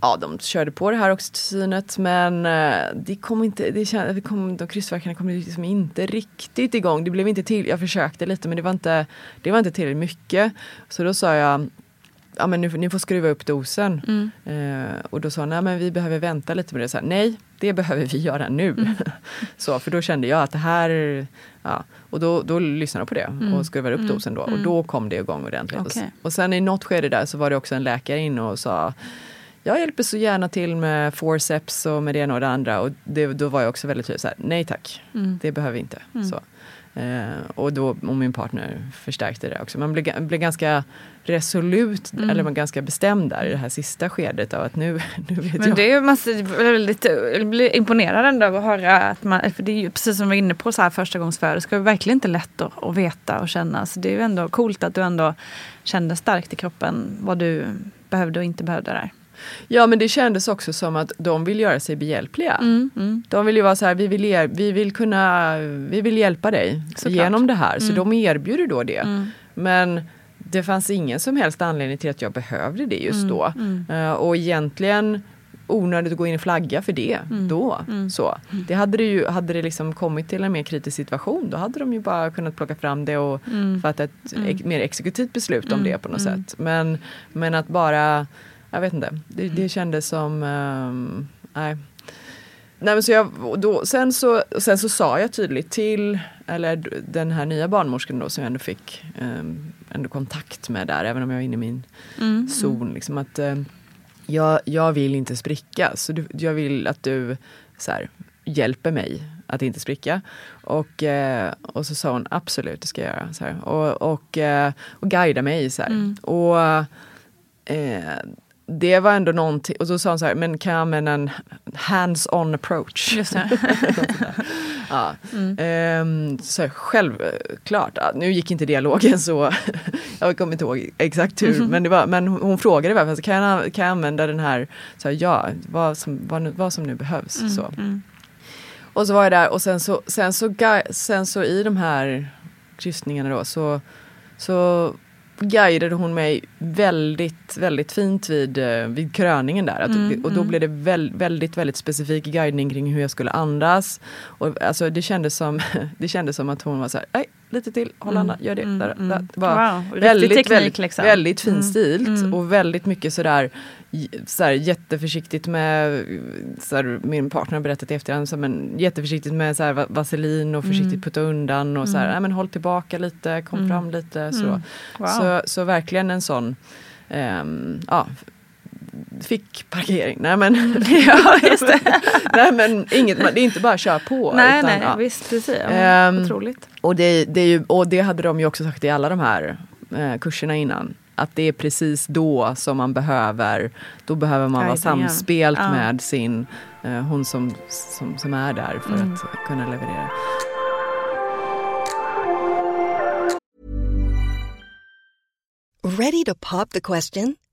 ja, de körde på det här oxytocinet men eh, det kom inte, det kände, det kom, de krystvärkarna kom liksom inte riktigt igång. Det blev inte till, jag försökte lite men det var inte, det var inte tillräckligt mycket. Så då sa jag ja men nu, ni får skruva upp dosen. Eh, och då sa hon, nej men vi behöver vänta lite med det. Så här, nej, det behöver vi göra nu. [laughs] så, för då kände jag att det här, ja. Och då, då lyssnade jag på det och skruvade upp dosen då. Och då kom det igång ordentligt. Och,
Okej.
och sen i något skede där så var det också en läkare inne och sa jag hjälper så gärna till med forceps och med det ena och det andra. Och det, då var jag också väldigt tydlig så här, nej tack, det behöver vi inte. Så. Eh, och då, och min partner förstärkte det också. Man blev, blev ganska resolut, eller man ganska bestämd där i det här sista skedet av att nu, [laughs] nu vet
Men
jag.
det är massor, väldigt, blir imponerad ändå av att höra att man, för det är ju precis som vi var inne på så här första gångs det ska verkligen inte lätt att, att veta och känna. Så det är ju ändå coolt att du ändå kände starkt i kroppen vad du behövde och inte behövde där.
Ja men det kändes också som att de vill göra sig behjälpliga.
Mm,
De vill ju vara så här, vi vill, er, vi vill kunna, vi vill hjälpa dig
Såklart. Mm.
genom det här. Så de erbjuder då det. Men det fanns ingen som helst anledning till att jag behövde det just
Mm,
då. Eh, och egentligen onödigt att gå in och flagga för det
Mm.
då. Så. Det hade det ju, hade det liksom kommit till en mer kritisk situation då hade de ju bara kunnat plocka fram det och
Mm.
fatta ett ex, mer exekutivt beslut om det på något sätt. Men, men att bara, jag vet inte, det,
Mm.
det kändes som, ehm, nej. Nej, men så jag, då, sen, så, sen så sa jag tydligt till eller den här nya barnmorskan då som jag ändå fick ehm, ändå kontakt med där, även om jag var inne i min
Mm,
zon. Liksom att, ehm, jag, jag vill inte spricka, så du, jag vill att du så här, hjälper mig att inte spricka. Och, eh, och så sa hon absolut, det ska jag göra. Så här. Och, och, eh, och guida mig. Så här. Och eh, det var ändå någonting, och så sa hon så här, men kan jag använda en hands-on approach?
Just det. [laughs]
Ja. Ehm, så här, självklart, nu gick inte dialogen så, [laughs] jag kommer inte ihåg exakt hur, men, det var, men hon, frågade varför, kan, jag, kan jag använda den här, så här ja, vad som, vad, vad som nu behövs. så. Och så var jag där och sen så, sen så, gui- sen så i de här kryssningarna då så, så guidade hon mig väldigt, väldigt fint vid, eh, vid kröningen där. Att, och då blev det väl, väldigt, väldigt specifik guidning kring hur jag skulle andas. Och, alltså, det, kändes som, [laughs] det kändes som att hon var så här, lite till, håll andan, gör det.
Mm,
där,
mm.
där. Det var
Wow,
väldigt,
teknik
väldigt,
liksom.
väldigt
Mm,
finstilt
mm.
och väldigt mycket sådär j- sådär jätteförsiktigt med, sådär, min partner har berättat i efterhand, så, men jätteförsiktigt med såhär, va- vaselin och försiktigt
Mm.
putta undan och såhär, nej, men håll tillbaka lite, kom fram lite. Så.
Mm. Wow.
Så, så verkligen en sån, ehm, ja, fick parkering. Nej men, [laughs]
Ja, just det.
nej, men inget, det är inte bara kör på.
nej,
utan,
nej,
ja.
visst precis. Ja,
Ehm,
otroligt.
Och det, det, är ju, och det hade de ju också sagt i alla de här eh, kurserna innan. Att det är precis då som man behöver, då behöver man vara samspelt
Ja.
med sin, eh, hon som, som, som är där för
Mm.
att kunna leverera.
Ready to pop the question?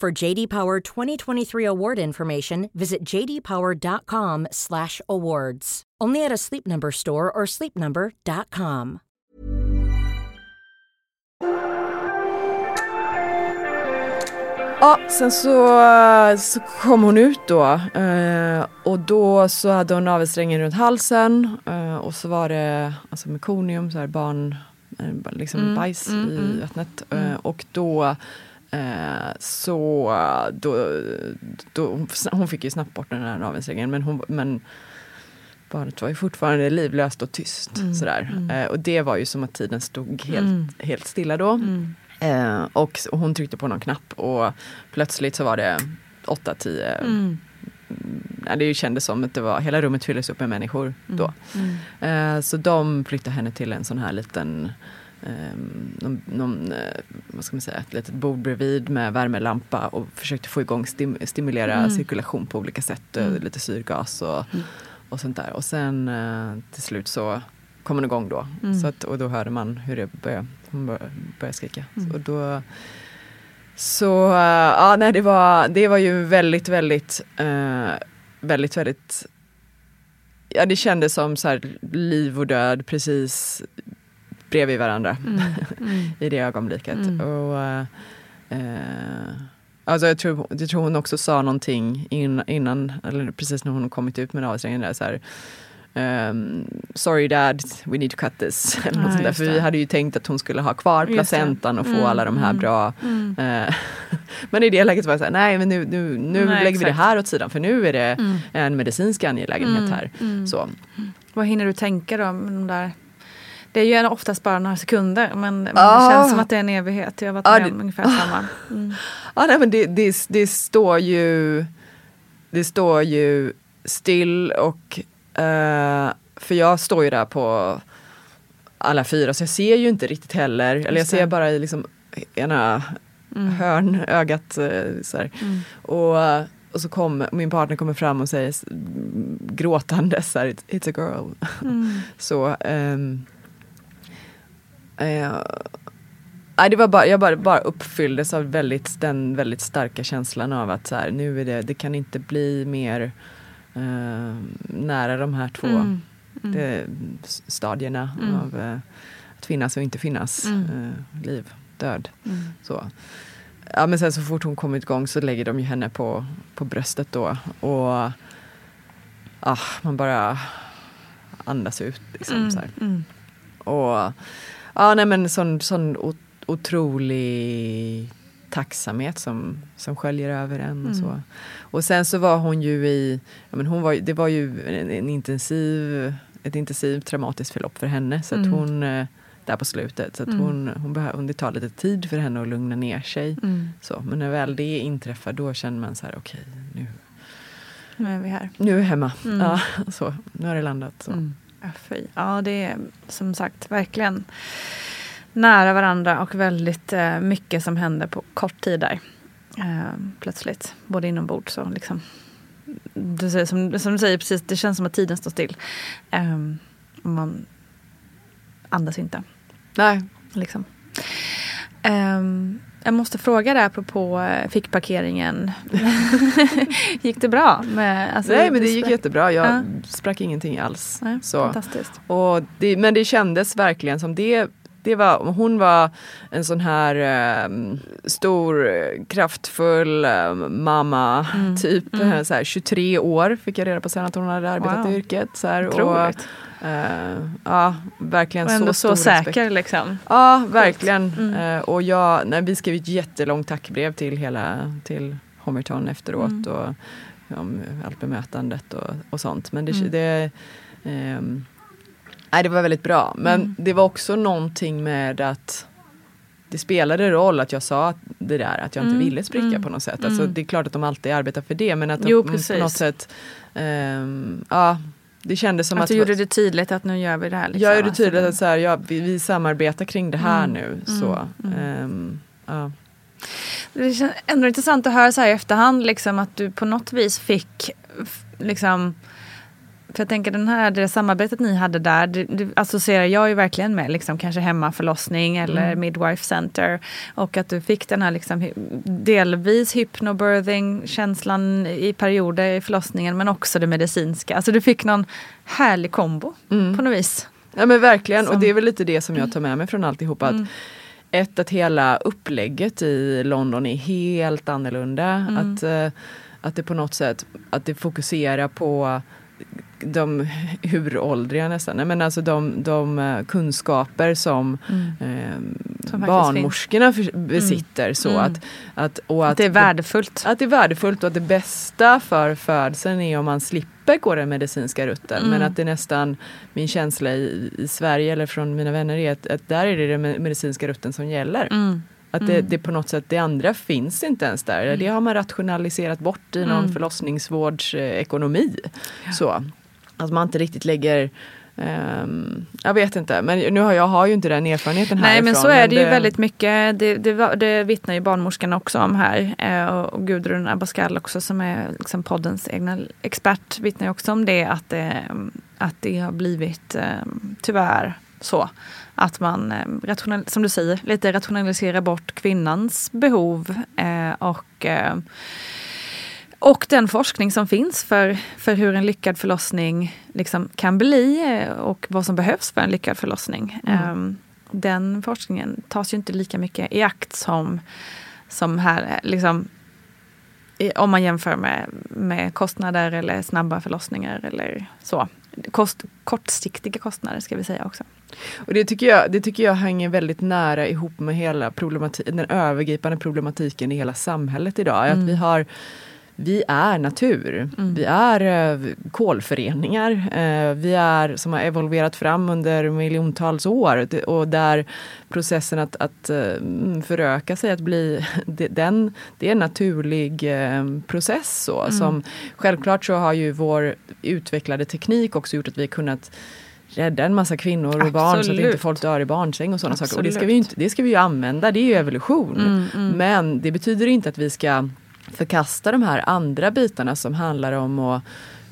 For JD Power 2023 award information, visit jdpower.com/awards. Only at a Sleep Number store or sleepnumber.com.
Ja, sen så, så kom hon ut då eh, och då så hade hon navelsträngen runt halsen eh, och så var det alltså mekonium, så här barn, eh, liksom
Mm,
bajs
mm,
i
mm.
vattnet. Eh, och då så då, då, hon fick ju snabbt bort den här navelsträngen men, hon, men barnet var ju fortfarande livlöst och tyst.
Mm,
Sådär.
mm.
Eh, och det var ju som att tiden stod helt,
Mm.
helt stilla då.
Mm.
Eh, och och hon tryckte på någon knapp och plötsligt så var det 8-10
Mm.
Nej, det kändes som att det var, hela rummet fylldes upp med människor då.
Mm.
Eh, så de flyttade henne till en sån här liten eh, någon, någon, eh, vad ska man säga, ett litet bord bredvid med värmelampa och försökte få igång, stim, stimulera
Mm.
cirkulation på olika sätt, eh,
Mm.
lite syrgas och, och sånt där. Och sen eh, till slut så kom hon igång då.
Mm.
Så att, och då hörde man hur det började, hon började, skrika.
Mm.
Och då, så ja, nej, det, var, det var ju väldigt, väldigt, eh, väldigt, väldigt Ja, det kändes som så här, liv och död precis bredvid varandra
Mm. Mm. [laughs]
i det ögonblicket.
Mm.
Och, eh, alltså jag, tror, jag tror hon också sa någonting in, innan, eller precis när hon kommit ut med navelsträngen där, så här, ehm, sorry dad, we need to cut this. [laughs] Eller något
Ja,
För vi hade ju tänkt att hon skulle ha kvar placentan och få
Mm,
alla de här
mm,
bra
mm.
eh, [laughs] Men i det läget var jag såhär, nej men nu, nu, nu
Nej,
lägger vi det
exakt.
här åt sidan för nu är det
Mm.
en medicinsk angelägenhet
Mm,
här.
mm.
Så.
Vad hinner du tänka då? med de där? Det är ju oftast bara några sekunder men, men
Ja.
det känns som att det är en evighet. Jag har varit
Ja,
med om ungefär samma. [laughs] Mm.
Ja, nej, men det, det, det står ju Det står ju still och eh, För jag står ju där på alla fyra så jag ser ju inte riktigt heller. Eller jag ser bara i liksom ena
Mm.
hörnögat. eh, Så.
Mm.
Och, och så kommer min partner kommer fram och säger s- gråtande så här, "It's- a girl.
Mm. [laughs]
Så ehm, eh, nej, det var bara, jag bara, bara uppfylldes av väldigt, den väldigt starka känslan av att så här, nu är det, det kan inte bli mer eh, nära de här två
Mm. Mm.
det, stadierna
Mm.
av eh, att finnas och inte finnas.
Mm.
Eh, liv, död.
Mm.
Så. Ja, men sen så fort hon kommit igång så lägger de ju henne på, på bröstet då. Och ah, man bara andas ut. Liksom,
Mm.
så. Och ja, nej men sån, sån otrolig tacksamhet som, som sköljer över en. Och,
Mm.
så. och sen så var hon ju i, ja, men hon var, det var ju en, en intensiv, ett intensivt traumatiskt förlopp för henne. Så att
Mm.
hon, eh, där på slutet, så att
Mm.
hon, hon behöver, det tar lite tid för henne att lugna ner sig.
Mm.
Så, men när väl det inträffar då känner man så här, okej nu,
Nu är vi här.
nu är jag hemma.
Mm.
Ja, [laughs] så, nu har det landat. Så.
Ja, fy. Ja, det är som sagt verkligen nära varandra och väldigt eh, mycket som händer på kort tid där. Eh, plötsligt, både inombords och liksom. Du säger, som, som du säger precis, det känns som att tiden står still. Eh, man andas inte.
Nej.
Liksom. Ehm, jag måste fråga där apropå eh, fickparkeringen. [laughs] gick det bra? Med, alltså,
Nej men det gick jättebra, jag
Ja.
sprack ingenting alls.
Nej,
så.
Fantastiskt.
Och det, men det kändes verkligen som det det var, hon var en sån här eh, stor, kraftfull eh, mamma,
Mm.
typ
Mm.
så här, 23 år fick jag reda på sen att hon hade arbetat
Wow.
i yrket. Så här, och, Eh, ja, verkligen
Och ändå
så
så,
stor respekt.
säker liksom.
Ja, verkligen.
Mm.
Eh, och jag, nej, vi skrev ett jättelångt tackbrev till hela till Homerton efteråt.
Mm.
Och, om allt bemötandet och, och sånt. Men det,
Mm.
det, ehm, nej, det var väldigt bra. Men
Mm.
det var också någonting med att det spelade roll att jag sa det där att jag inte
Mm.
ville spricka
Mm.
på något sätt. Alltså, det är klart att de alltid arbetar för det men att de
Jo,
på
precis.
något sätt ehm, Ja, det kändes som
att
att,
du gjorde det tydligt att nu gör vi det här. Liksom.
jag gjorde
Alltså,
tydligt att så här, ja, vi, vi samarbetar kring det här
Mm.
nu.
Mm.
Så,
Mm.
ehm, ja.
Det känns ändå intressant att höra så här i efterhand liksom att du på något vis fick liksom för jag tänker den här, det samarbetet ni hade där, det, det associerar jag ju verkligen med liksom kanske hemmaförlossning eller
Mm.
midwife center. Och att du fick den här liksom delvis hypnobirthing känslan i perioder i förlossningen men också det medicinska. Alltså du fick någon härlig kombo
Mm.
på något vis.
Ja men verkligen
Som-
och det är väl lite det som jag tar med mig från alltihopa.
Mm.
Att ett, att hela upplägget i London är helt annorlunda.
Mm.
Att, eh, att det på något sätt att det fokuserar på de uråldriga nästan, Nej, men alltså de, de eh, kunskaper som,
Mm.
eh,
Som
barnmorskorna för, besitter. Så
Mm.
att, att, och
Att det är värdefullt.
att det är värdefullt och att det bästa för födseln är om man slipper gå den medicinska rutten.
Mm.
Men att det nästan, min känsla i, i Sverige eller från mina vänner är att, att där är det den medicinska rutten som gäller.
Mm.
Att det,
Mm.
det på något sätt, det andra finns inte ens där. Det har man rationaliserat bort i någon
Mm.
förlossningsvårdsekonomi. Så. Att man inte riktigt lägger ehm, jag vet inte, men nu har jag har ju inte den erfarenheten
Nej
härifrån.
men så är det ju väldigt mycket. Det, det, det vittnar ju barnmorskan också om här. Eh, och, och Gudrun Abascal också som är liksom poddens egna expert vittnar ju också om det. Att det, att det har blivit eh, tyvärr så. Att man, eh, rational, som du säger, lite rationaliserar bort kvinnans behov. Eh, och eh, och den forskning som finns för, för hur en lyckad förlossning liksom kan bli eh, och vad som behövs för en lyckad förlossning.
Mm.
Ehm, Den forskningen tas ju inte lika mycket i akt som, som här. eh, Liksom, om man jämför med, med kostnader eller snabba förlossningar eller så. kost, kortsiktiga kostnader ska vi säga också.
Och det tycker, jag, det tycker jag hänger väldigt nära ihop med hela problematik, den övergripande problematiken i hela samhället idag.
Mm.
Att vi har vi är natur.
Mm.
Vi är eh, kolföreningar. Eh, vi är som har evolverat fram under miljontals år och där processen att, att eh, mm, föröka sig, att bli [laughs] den, det är en naturlig process. Så,
Mm.
som, självklart så har ju vår utvecklade teknik också gjort att vi har kunnat rädda en massa kvinnor och barn så att
Absolut.
inte folk dör i barnsäng och sådana saker. Och det ska,
Absolut.
vi ju inte, det ska vi ju använda, det är ju evolution.
Mm, mm.
Men det betyder inte att vi ska förkasta de här andra bitarna som handlar om att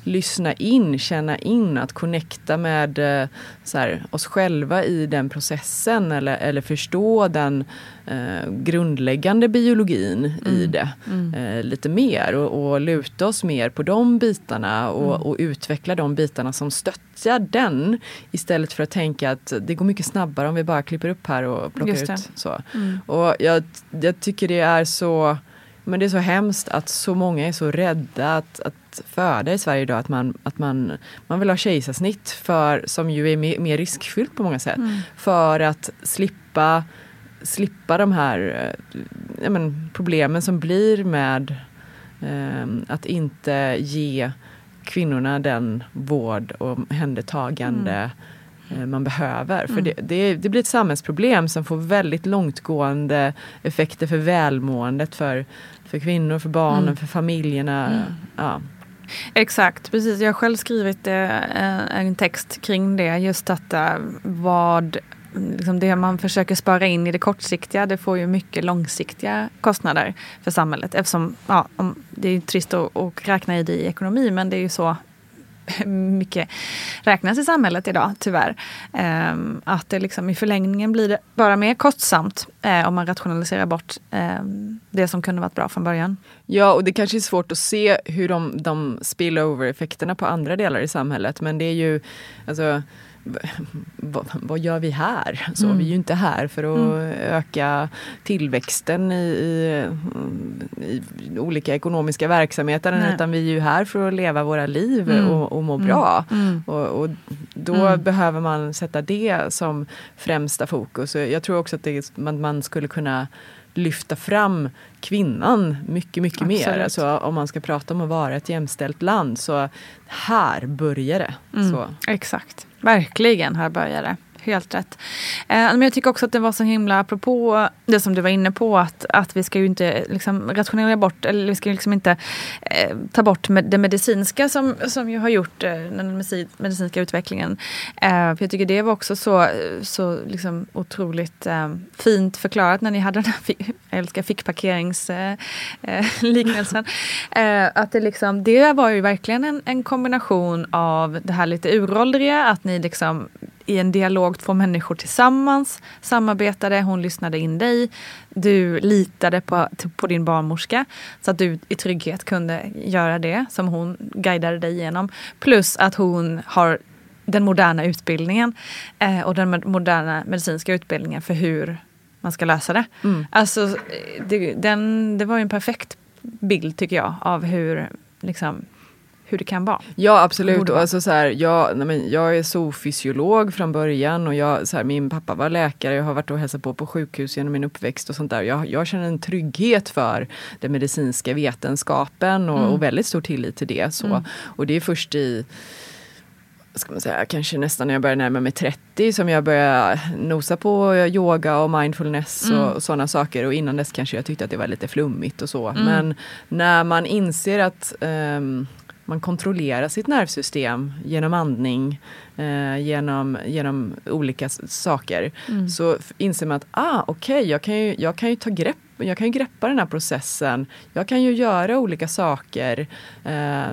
lyssna in, känna in, att connecta med eh, här, oss själva i den processen eller, eller förstå den eh, grundläggande biologin i det eh, lite mer och, och luta oss mer på de bitarna och, och utveckla de bitarna som stöttar den istället för att tänka att det går mycket snabbare om vi bara klipper upp här och plockar ut. Så.
Mm.
Och jag, jag tycker det är så men det är så hemskt att så många är så rädda att, att föda i Sverige idag att man, att man, man vill ha kejsarsnitt för, som ju är mer, mer riskfyllt på många sätt.
Mm.
För att slippa, slippa de här eh, men, problemen som blir med eh, att inte ge kvinnorna den vård och omhändertagande eh, man behöver. För
Mm.
det, det, det blir ett samhällsproblem som får väldigt långtgående effekter för välmåendet för, för kvinnor, för barnen,
Mm.
för familjerna.
Mm.
Ja.
Exakt, precis. Jag har själv skrivit eh, en text kring det. Just att eh, vad liksom det man försöker spara in i det kortsiktiga det får ju mycket långsiktiga kostnader för samhället. Eftersom ja, om, det är trist att, att räkna i det i ekonomi men det är ju så [laughs] mycket räknas i samhället idag, tyvärr. Ehm, att det liksom i förlängningen blir det bara mer kostsamt eh, om man rationaliserar bort ehm, det som kunde varit bra från början.
Ja, och det kanske är svårt att se hur de, de spillover-effekterna på andra delar i samhället. Men det är ju, alltså, vad, vad gör vi här? Så,
Mm.
Vi är ju inte här för att
Mm.
öka tillväxten i, i, i olika ekonomiska verksamheter.
Nej.
Utan vi är ju här för att leva våra liv
Mm.
och, och må
Mm.
bra.
Mm.
Och, och då
Mm.
behöver man sätta det som främsta fokus. Jag tror också att det, man, man skulle kunna lyfta fram kvinnan mycket, mycket mer.
Absolut.
Alltså, om man ska prata om att vara ett jämställt land. Så här börjar det.
Mm. Exakt, verkligen här börjar det. Helt rätt. Eh, men jag tycker också att det var så himla, apropå det som du var inne på, att, att vi ska ju inte liksom rationalisera bort, eller vi ska ju liksom inte eh, ta bort med det medicinska som, som ju har gjort eh, den medicin- medicinska utvecklingen. Eh, för jag tycker det var också så, så liksom otroligt eh, fint förklarat när ni hade den här, jag älskar fickparkeringsliknelsen. Liknelsen. [laughs] eh, att det, liksom, det var ju verkligen en, en kombination av det här lite uråldriga, att ni liksom i en dialog, två människor tillsammans samarbetade, hon lyssnade in dig, du litade på, på din barnmorska så att du i trygghet kunde göra det som hon guidade dig igenom. Plus att hon har den moderna utbildningen eh, och den moderna medicinska utbildningen för hur man ska lösa det.
Mm.
Alltså, det, den, det var ju en perfekt bild tycker jag av hur, liksom, hur det kan vara.
Ja absolut. Och alltså, så här, jag, nej, men jag är zoofysiolog från början och jag, så här, min pappa var läkare. Jag har varit och hälsat på på sjukhus genom min uppväxt och sånt där. Jag, jag känner en trygghet för den medicinska vetenskapen och,
Mm.
och väldigt stor tillit till det. Så.
Mm.
Och det är först i ska man säga, kanske nästan när jag börjar närma mig 30 som jag börjar nosa på yoga och mindfulness
Mm.
och, och sådana saker. Och innan dess kanske jag tyckte att det var lite flummigt och så.
Mm.
Men när man inser att ehm, man kontrollerar sitt nervsystem genom andning, eh, genom, genom olika saker.
Mm.
Så inser man att ah, okej, jag, kan ju, jag kan ju ta grepp jag kan ju greppa den här processen. Jag kan ju göra olika saker eh,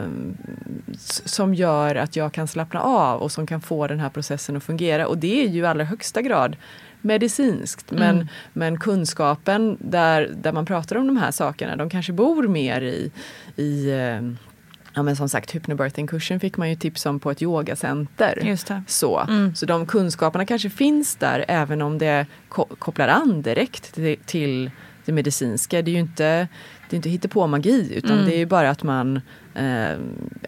som gör att jag kan slappna av och som kan få den här processen att fungera. Och det är ju i allra högsta grad medicinskt. Men,
Mm.
men kunskapen där, där man pratar om de här sakerna, de kanske bor mer i, i eh, Ja men som sagt, hypnobirthing-kursen fick man ju tips om på ett yogacenter.
Just det.
Så.
Mm.
så de kunskaperna kanske finns där även om det ko- kopplar an direkt till, till det medicinska. Det är ju inte, det är inte hittepå-magi utan
Mm.
det är ju bara att man eh,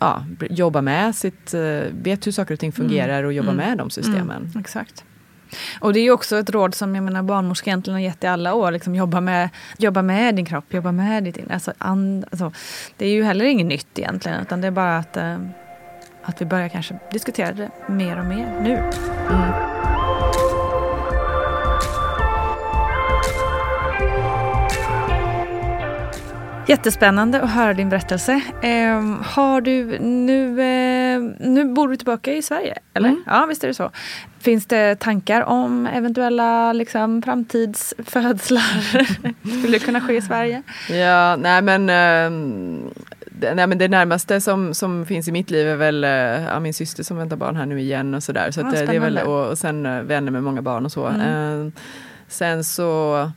ja, jobbar med sitt, eh, vet hur saker och ting fungerar och jobbar
Mm.
med de systemen.
Mm, exakt. Och det är ju också ett råd som jag menar barnmorskor egentligen har gett i alla år. Liksom jobba, med, jobba med din kropp, jobba med ditt inre. Alltså, and, alltså, det är ju heller inget nytt egentligen utan det är bara att, eh, att vi börjar kanske diskutera det mer och mer nu.
Mm.
Jättespännande att höra din berättelse. Eh, har du, nu, eh, nu bor du tillbaka i Sverige, eller?
Mm.
Ja, visst är det så. Finns det tankar om eventuella liksom, framtidsfödslar? [laughs] Skulle det kunna ske i Sverige?
Ja, nej men, ehm, det, nej men det närmaste som, som finns i mitt liv är väl eh, ja, min syster som väntar barn här nu igen och sådär. Så
Ja,
att, eh, det är väl,
spännande.
och, och sen eh, vänner med många barn och så.
Mm.
Eh, sen så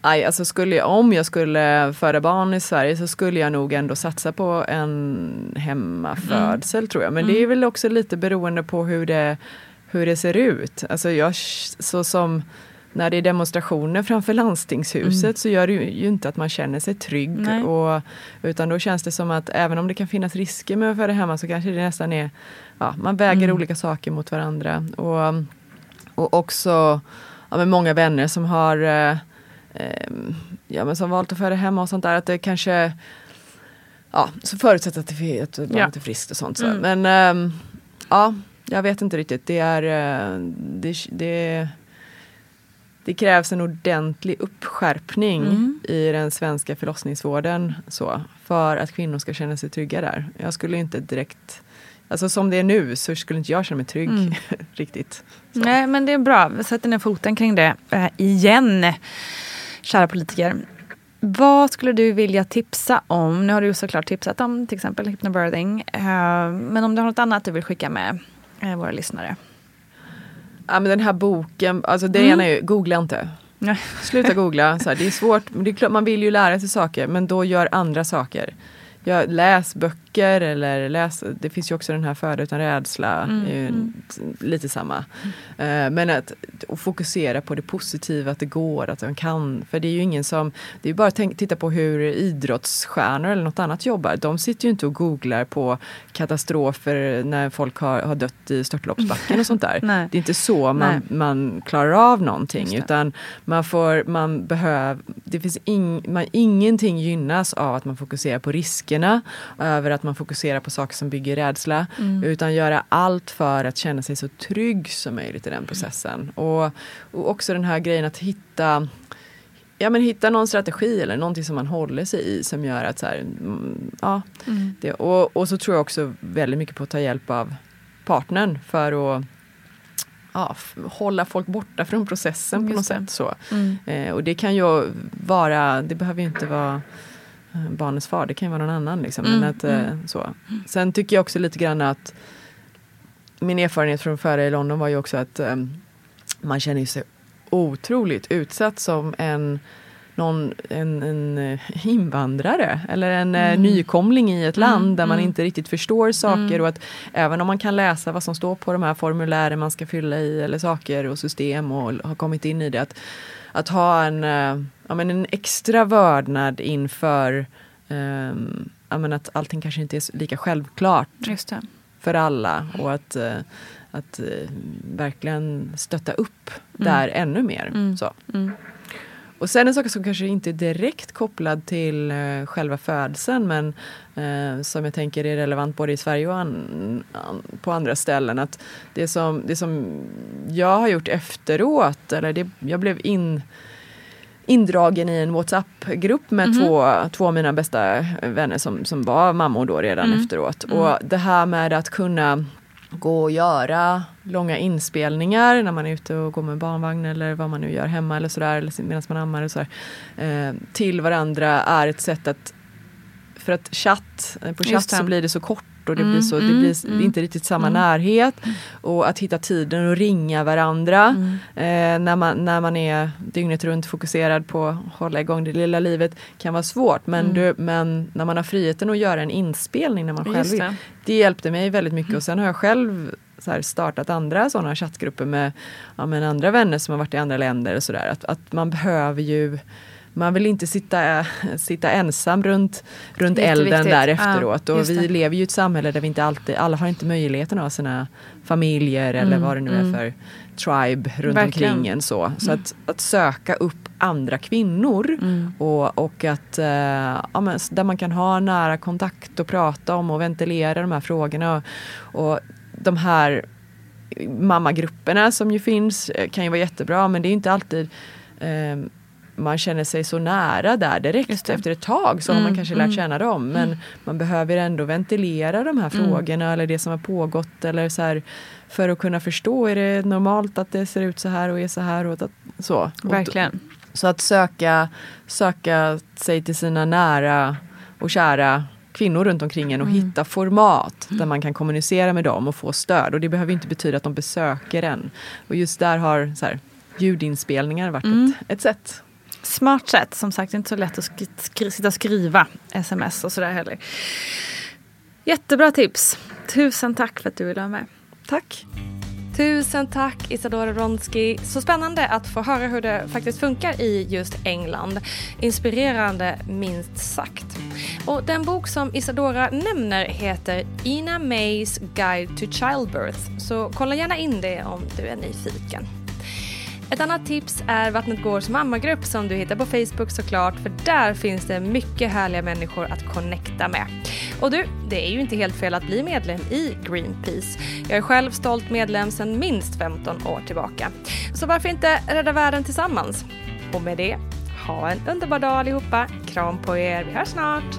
Aj, alltså skulle jag, om jag skulle föda barn i Sverige så skulle jag nog ändå satsa på en hemmafödsel tror jag. Men det är
Mm.
väl också lite beroende på hur det, hur det ser ut. Alltså jag, så som när det är demonstrationer framför landstingshuset
Mm.
så gör det ju, ju inte att man känner sig trygg.
Nej.
Och, utan då känns det som att även om det kan finnas risker med att föda hemma så kanske det nästan är, ja, man väger
Mm.
olika saker mot varandra. Och, och också ja, med många vänner som har eh, ja, men som valt att föda hemma och sånt där. Att det kanske Ja, så förutsatt att, det, att barnet
Ja.
är friskt och sånt. Så.
Mm.
Men ehm, ja, jag vet inte riktigt. Det är eh, det, det, det krävs en ordentlig uppskärpning
Mm.
i den svenska förlossningsvården så, för att kvinnor ska känna sig trygga där. Jag skulle inte direkt Alltså som det är nu så skulle inte jag känna mig trygg
Mm. [laughs]
riktigt.
Nej, men det är bra. Vi sätter ner foten kring det eh, igen, kära politiker. Vad skulle du vilja tipsa om? Nu har du ju såklart tipsat om till exempel hypnobirthing. Eh, men om du har något annat du vill skicka med eh, våra lyssnare?
Ja, men den här boken, alltså det
Mm.
ena är ju, googla inte.
Nej.
Sluta [laughs] googla. Så här, det är svårt, det är klart, man vill ju lära sig saker men då gör andra saker. Jag, läs böcker eller läs, det finns ju också den här Föda utan rädsla,
Mm,
ju
mm.
lite samma. Eh, men att fokusera på det positiva, att det går, att man kan. För det är ju ingen som, det är bara att tänk, titta på hur idrottsstjärnor eller något annat jobbar. De sitter ju inte och googlar på katastrofer när folk har, har dött i störtloppsbacken och sånt där. [laughs] Det är inte så man,
Nej.
man klarar av någonting utan man får, man behöver, det finns ing, man, ingenting gynnas av att man fokuserar på riskerna, över att man fokuserar på saker som bygger rädsla,
Mm.
utan göra allt för att känna sig så trygg som möjligt i den processen. Och, och också den här grejen att hitta Ja men hitta någon strategi eller någonting som man håller sig i som gör att så här, mm, ja.
Mm.
Det, och, och så tror jag också väldigt mycket på att ta hjälp av partnern för att ja, hålla folk borta från processen på något
Just det.
sätt. Så.
Mm.
Eh, och det kan ju vara, det behöver ju inte vara barnets far, det kan ju vara någon annan. Liksom.
Mm,
Men att, eh,
mm.
så. Sen tycker jag också lite grann att min erfarenhet från före i London var ju också att eh, man känner sig otroligt utsatt som en någon, en, en eh, invandrare eller en eh,
Mm.
nykomling i ett land
Mm,
där man
mm.
inte riktigt förstår saker
Mm.
och att även om man kan läsa vad som står på de här formulären man ska fylla i eller saker och system och har kommit in i det att, att ha en, eh, ja, men en extra vördnad inför ja, men att allting kanske inte är lika självklart för alla och att, att verkligen stötta upp
Mm.
där ännu mer.
Mm.
Så.
Mm.
Och sen en sak som kanske inte är direkt kopplad till eh, själva födseln men eh, som jag tänker är relevant både i Sverige och an, an, på andra ställen. Att det, som, det som jag har gjort efteråt, eller det, jag blev in, indragen i en WhatsApp-grupp med
Mhm.
två, två av mina bästa vänner som, som var mammor då redan
Mm.
efteråt.
Mm.
Och det här med att kunna gå och göra långa inspelningar när man är ute och går med barnvagn eller vad man nu gör hemma eller sådär eller medan man ammar eller sådär. Eh, till varandra är ett sätt att för att chatt, på chatt så blir det så kort och det
Mm,
blir, så, det
mm,
blir
mm.
inte riktigt samma
Mm.
närhet. Och att hitta tiden och ringa varandra
Mm.
eh, när, man, när man är dygnet runt fokuserad på att hålla igång det lilla livet kan vara svårt. Men,
Mm.
du, men när man har friheten att göra en inspelning när man själv
Just
vill.
det.
Det hjälpte mig väldigt mycket och sen har jag själv så startat andra sådana chattgrupper med, ja, med andra vänner som har varit i andra länder och sådär. Att, att man behöver ju man vill inte sitta, sitta ensam runt, runt elden där efteråt.
Ja,
och vi
det.
lever ju i ett samhälle där vi inte alltid, alla har inte möjligheten att ha sina familjer eller
Mm,
vad det nu
mm.
är för tribe runt
Verkligen.
omkring en. Så, så
Mm.
att, att söka upp andra kvinnor
Mm.
och, och att, eh, ja, men, där man kan ha nära kontakt och prata om och ventilera de här frågorna. Och, och de här mammagrupperna som ju finns eh, kan ju vara jättebra men det är inte alltid eh, man känner sig så nära där direkt. Efter ett tag så har man
Mm,
kanske lärt
mm.
känna dem men man behöver ändå ventilera de här
Mm.
frågorna eller det som har pågått eller så här, för att kunna förstå, är det normalt att det ser ut så här och är så här? Och att, så.
Verkligen.
så att söka, söka sig till sina nära och kära kvinnor runt omkring en och
Mm.
hitta format där man kan kommunicera med dem och få stöd. Och det behöver inte betyda att de besöker en. Och just där har så här, ljudinspelningar varit
Mm.
ett, ett sätt.
Smart sätt. Som sagt, det är inte så lätt att sk skri- sitta och skriva sms och sådär heller. Jättebra tips. Tusen tack för att du ville vara med.
Tack.
Tusen tack Isadora Ronsky. Så spännande att få höra hur det faktiskt funkar i just England. Inspirerande minst sagt. Och den bok som Isadora nämner heter Ina Mays Guide to Childbirth. Så kolla gärna in det om du är nyfiken. Ett annat tips är Vattnet Gårds mammagrupp som du hittar på Facebook såklart för där finns det mycket härliga människor att connecta med. Och du, det är ju inte helt fel att bli medlem i Greenpeace. Jag är själv stolt medlem sedan minst 15 år tillbaka. Så varför inte rädda världen tillsammans? Och med det, ha en underbar dag allihopa. Kram på er, vi hörs snart!